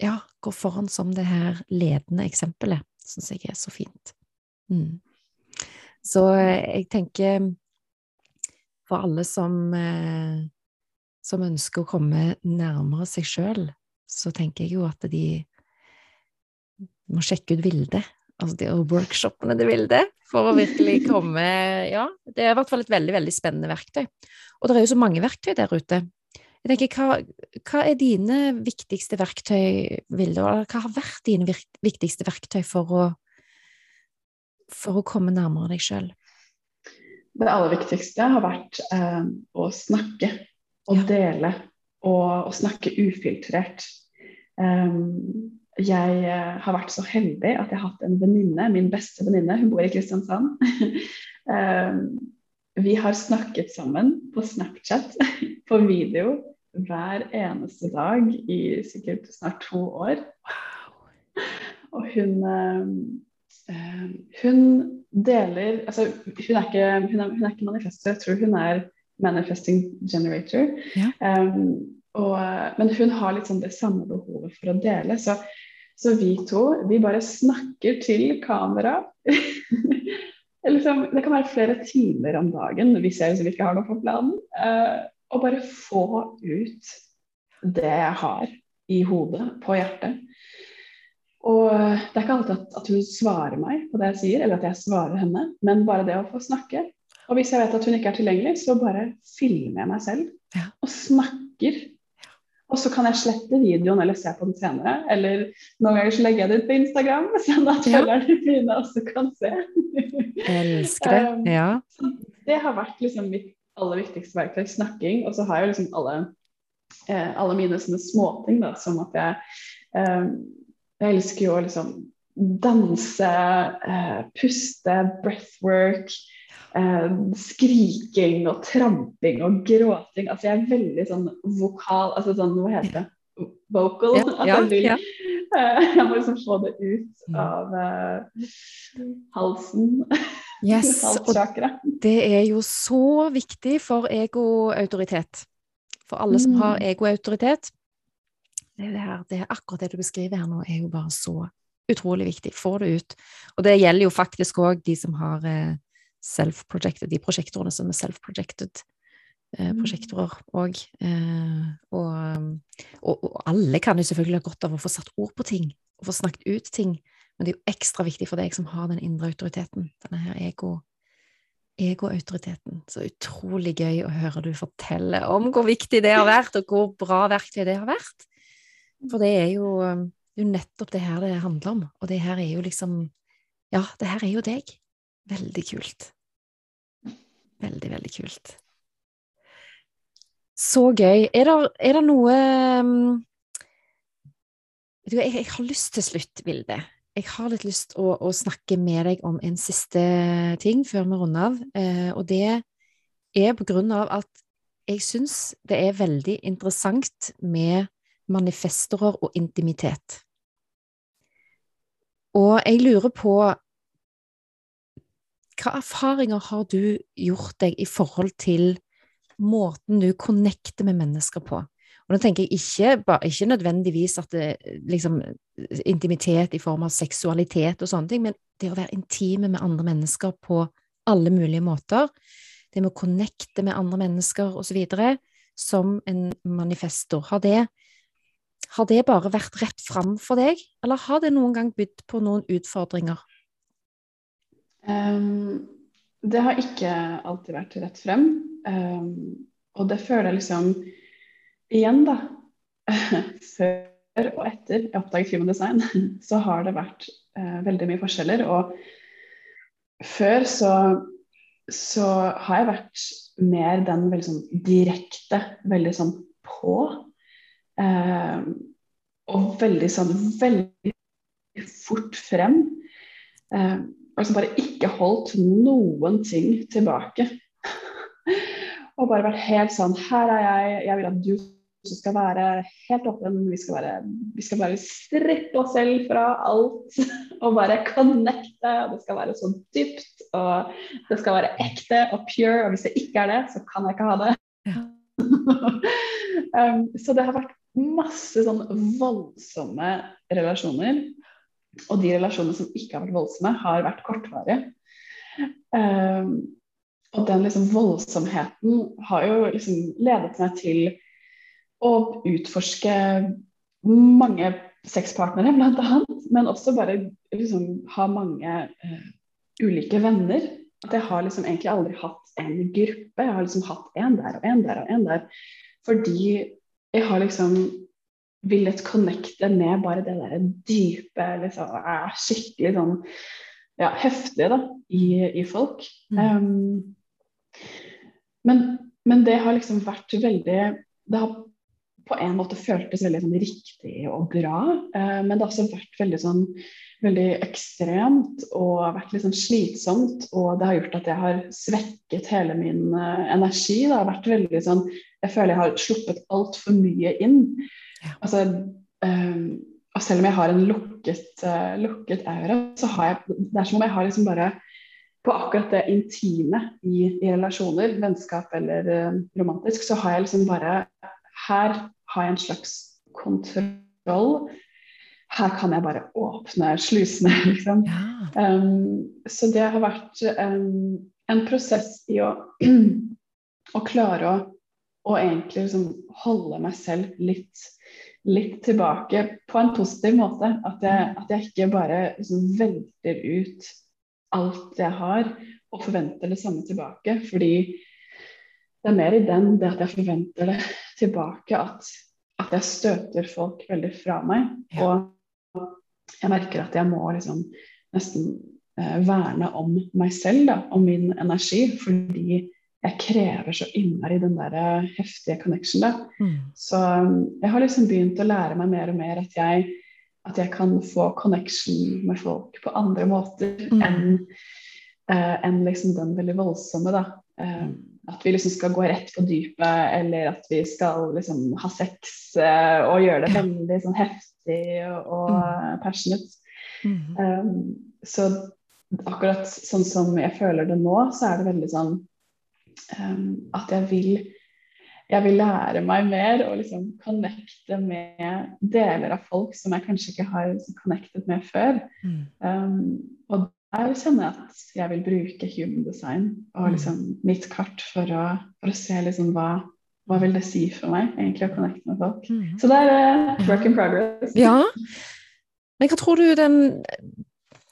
ja, gå foran som det her ledende eksempelet, syns jeg er så fint. Mm. Så eh, jeg tenker for alle som, eh, som ønsker å komme nærmere seg sjøl, så tenker jeg jo at de må sjekke ut Vilde. Altså de workshopene til Vilde, for å virkelig komme Ja, det er i hvert fall et veldig, veldig spennende verktøy. Og det er jo så mange verktøy der ute. Jeg tenker, hva, hva, er dine viktigste verktøy, Vilde, hva har vært dine viktigste verktøy for å, for å komme nærmere deg sjøl? Det aller viktigste har vært eh, å snakke og ja. dele, og, og, snakke ufiltrert. Um, jeg uh, har vært så heldig at jeg har hatt en venninne, min beste venninne, hun bor i Kristiansand. um, vi har snakket sammen på Snapchat, på video, hver eneste dag i sikkert snart to år. Og hun uh, Hun deler Altså, hun er ikke, hun er, hun er ikke manifester, jeg tror hun er manifesting generator. Ja. Um, og, men hun har litt sånn det samme behovet for å dele. Så, så vi to, vi bare snakker til kamera. liksom, det kan være flere timer om dagen hvis jeg liksom ikke har noe på planen. Uh, og bare få ut det jeg har. i hodet, på hjertet. Og det er ikke alltid at, at, hun svarer meg på det jeg sier, eller at jeg svarer henne, men bare det å få snakke. Og hvis jeg vet at hun ikke er tilgjengelig, så bare filmer jeg meg selv Ja. og snakker. Og så kan jeg slette videoen eller se på den senere. Eller noen ganger så legger jeg det ut på Instagram, sånn at Ja. følgerne mine også kan se. Elsker det. Um, Ja. det har vært liksom mitt aller viktigste verktøy, snakking. Og så har jeg jo liksom alle, eh, alle mine sånne småting, da, som at jeg eh, Jeg elsker jo å liksom danse, eh, puste, breathwork. Eh, skriking og tramping og gråting. Altså jeg er veldig sånn vokal Altså sånn, hva heter det? Vocal. Ja, At ja, vil, ja. eh, jeg må liksom få det ut Mm. av eh, halsen. Yes, og det er jo så viktig for egoautoritet. For alle som har Mm. egoautoritet. Det, er det, her, det akkurat det du beskriver her nå, er jo bare så utrolig viktig. Få det ut. Og det gjelder jo faktisk òg de som har eh, self-projected, de prosjektorene som er self-projected. Eh, Mm. prosjektorer òg. Eh, og, og, og alle kan jo selvfølgelig ha godt av å få satt ord på ting, og få snakket ut ting. Men det er jo ekstra viktig for deg som har den indre autoriteten, denne her ego, egoautoriteten. Så utrolig gøy å høre du fortelle om hvor viktig det har vært, og hvor bra verktøy det har vært. For det er jo, um, jo nettopp det her det handler om, og det her er jo liksom Ja, det her er jo deg. Veldig kult. Veldig, veldig kult. Så gøy. Er det, er det noe um, jeg, jeg har lyst til slutt, Vilde. Jeg har litt lyst å, å snakke med deg om en siste ting før vi runder av. Eh, og det er på grunn av at jeg syns det er veldig interessant med manifestorer og intimitet. Og jeg lurer på hva erfaringer har du gjort deg i forhold til måten du connecter med mennesker på? Og nå tenker jeg ikke, ikke nødvendigvis at det liksom intimitet i form av seksualitet og sånne ting, men det å være intime med andre mennesker på alle mulige måter, det med å connecte med andre mennesker videre, som en manifestor, har det, har det bare vært rett fram for deg, eller har det noen gang bydd på noen utfordringer? Um, det har ikke alltid vært rett frem. Um, og det føler jeg liksom Igjen, da. Før og etter jeg oppdaget human design, så har det vært eh, veldig mye forskjeller. Og før så, så har jeg vært mer den veldig sånn direkte, veldig sånn på. Eh, og veldig sånn veldig fort frem. Eh, altså bare ikke holdt noen ting tilbake. og bare vært helt sånn Her er jeg, jeg vil at du også skal være helt åpen. Vi skal, bare, vi skal bare strippe oss selv fra alt og bare connecte. Og det skal være så dypt, og det skal være ekte og pure. Og hvis det ikke er det, så kan jeg ikke ha det. Ja. um, så det har vært masse sånn voldsomme relasjoner. Og de relasjonene som ikke har vært voldsomme, har vært kortvarige. Um, og den liksom voldsomheten har jo liksom ledet meg til å utforske mange sexpartnere, annet. Men også bare liksom ha mange uh, ulike venner. At jeg har liksom egentlig aldri hatt en gruppe. Jeg har liksom hatt en der og en der og en der. Fordi jeg har liksom villet connecte med bare det der dype, liksom, skikkelig sånn ja, heftige da, i, i folk. Mm. Um, men, men det har liksom vært veldig Det har på en måte føltes veldig sånn riktig og bra, Eh, men det har også vært veldig sånn veldig ekstremt og vært litt sånn slitsomt. Og det har gjort at jeg har svekket hele min eh, energi. Det har vært veldig sånn Jeg føler jeg har sluppet altfor mye inn. Ja. Altså, eh, og selv om jeg har en lukket, uh, lukket aura, så har jeg Det er som om jeg har liksom bare På akkurat det intime i, i relasjoner, vennskap eller uh, romantisk, så har jeg liksom bare Her har jeg en slags kontroll. Her kan jeg bare åpne slusene, liksom. Ja. Um, så det har vært um, en prosess i å, å klare å, å egentlig liksom holde meg selv litt litt tilbake på en positiv måte. At jeg, at jeg ikke bare liksom velter ut alt jeg har og forventer det samme tilbake. Fordi det er mer i den det at jeg forventer det tilbake, at, at jeg støter folk veldig fra meg. Ja. Og jeg merker at jeg må liksom nesten eh, verne om meg selv, da, om min energi. Fordi jeg krever så innmari den der eh, heftige connection. da. Mm. Så jeg har liksom begynt å lære meg mer og mer at jeg, at jeg kan få connection med folk på andre måter Mm. enn eh, enn liksom den veldig voldsomme, da. Eh, at vi liksom skal gå rett på dypet, eller at vi skal liksom ha sex eh, og gjøre det veldig sånn heftig og, og passionate. Mm. Um, så akkurat sånn som jeg føler det nå, så er det veldig sånn um, at jeg vil jeg vil lære meg mer og liksom connecte med deler av folk som jeg kanskje ikke har liksom connectet med før. Mm. Um, og der kjenner jeg at jeg vil bruke human design og Mm. liksom mitt kart for å, for å se liksom hva, hva vil det si for meg egentlig å connecte med folk. Mm. Så det er uh, work in progress. Ja. Men hva tror du den,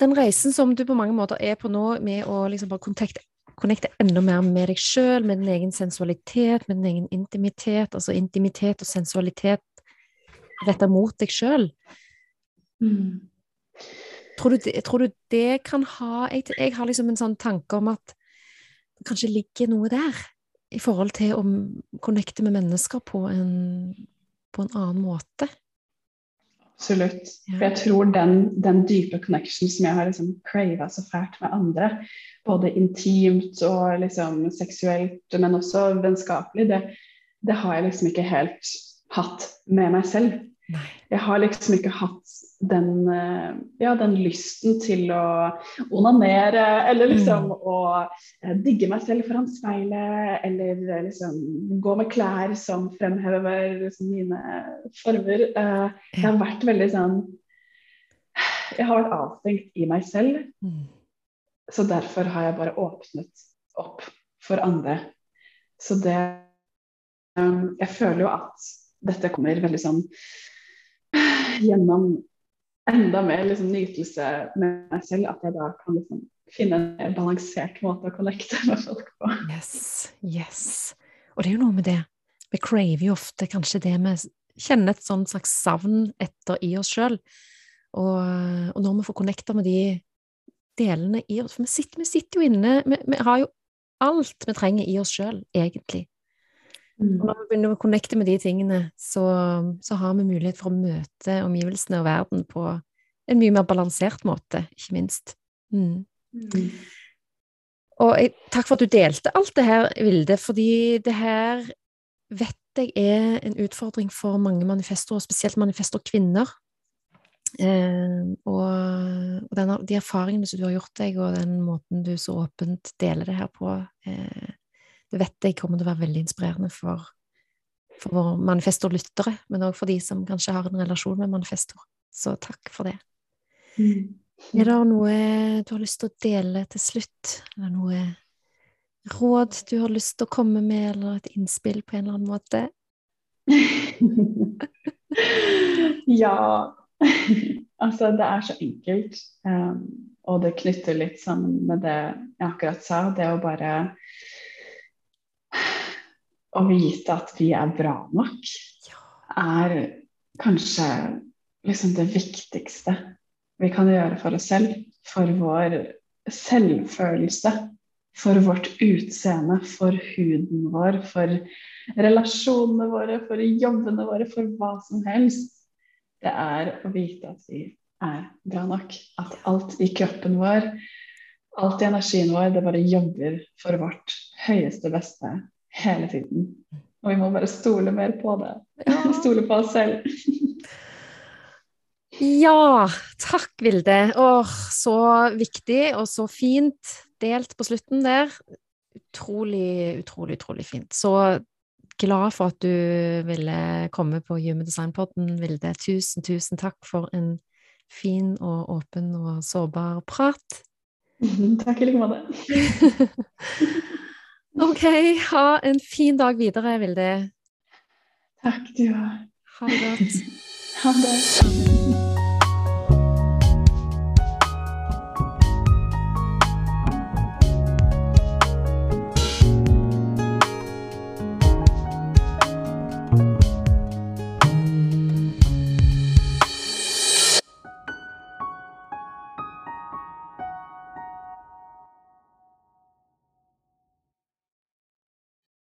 den reisen som du på mange måter er på nå, med å liksom bare connecte, connecte enda mer med deg sjøl, med din egen sensualitet, med din egen intimitet, altså intimitet og sensualitet retta mot deg sjøl, Mm. Tror, du det- tror du det kan ha jeg, jeg har liksom en sånn tanke om at det kanskje ligger noe der, i forhold til å connecte med mennesker på en, på en annen måte. Absolutt. Ja. For jeg tror den, den dype connection som jeg har liksom crava så fælt med andre, både intimt og liksom seksuelt, men også vennskapelig, det, det har jeg liksom ikke helt hatt med meg selv. Nei. Jeg har liksom ikke hatt den, eh, ja, den lysten til å onanere, eller liksom Mm. å eh, digge meg selv foran speilet, eller eh, liksom gå med klær som fremhever liksom mine former. Jeg har vært veldig sånn Jeg har vært avstengt i meg selv, Mm. så derfor har jeg bare åpnet opp for andre. Så det Jeg føler jo at dette kommer veldig sånn gjennom enda mer liksom, nytelse med meg selv, at jeg da kan liksom finne en balansert måte å connecte med folk på. Yes, yes. Og det er jo noe med det. Vi craver jo ofte kanskje det vi kjenner et sånn slags savn etter i oss sjøl. Og, og når vi får connecta med de delene i oss For vi sitter, vi sitter jo inne vi, vi har jo alt vi trenger i oss sjøl, egentlig. Og når vi begynner å connecte med de tingene, så, så har vi mulighet for å møte omgivelsene og verden på en mye mer balansert måte, ikke minst. Mm. Mm. Og jeg, takk for at du delte alt det her, Vilde, fordi det her vet jeg er en utfordring for mange manifestorer, spesielt manifestorkvinner. Eh, og og denne, de erfaringene som du har gjort deg, og den måten du så åpent deler det her på, eh, det vet jeg kommer til å være veldig inspirerende for, for våre manifestorlyttere, men òg for de som kanskje har en relasjon med manifestor. Så takk for det. Mm. Er det noe du har lyst til å dele til slutt? Er det noe råd du har lyst til å komme med, eller et innspill på en eller annen måte? ja. altså, det er så enkelt. Um, og det knytter litt sammen med det jeg akkurat sa. Det å bare Å vite at vi er bra nok, er kanskje liksom det viktigste vi kan gjøre for oss selv. For vår selvfølelse. For vårt utseende, for huden vår, for relasjonene våre, for jobbene våre, for hva som helst. Det er å vite at vi er bra nok. At alt i kroppen vår, alt i energien vår, det bare jobber for vårt høyeste beste hele tiden. Og vi må bare stole mer på det. Stole på oss selv. Ja, takk, Vilde. Åh, så viktig og så fint delt på slutten der. Utrolig, utrolig, utrolig fint. Så glad for at du ville komme på Human Design-podden, Vilde. Tusen, tusen takk for en fin og åpen og sårbar prat. Takk i like måte. Ok, ha en fin dag videre, Vilde. Takk, du òg. Ha det godt. Ha det.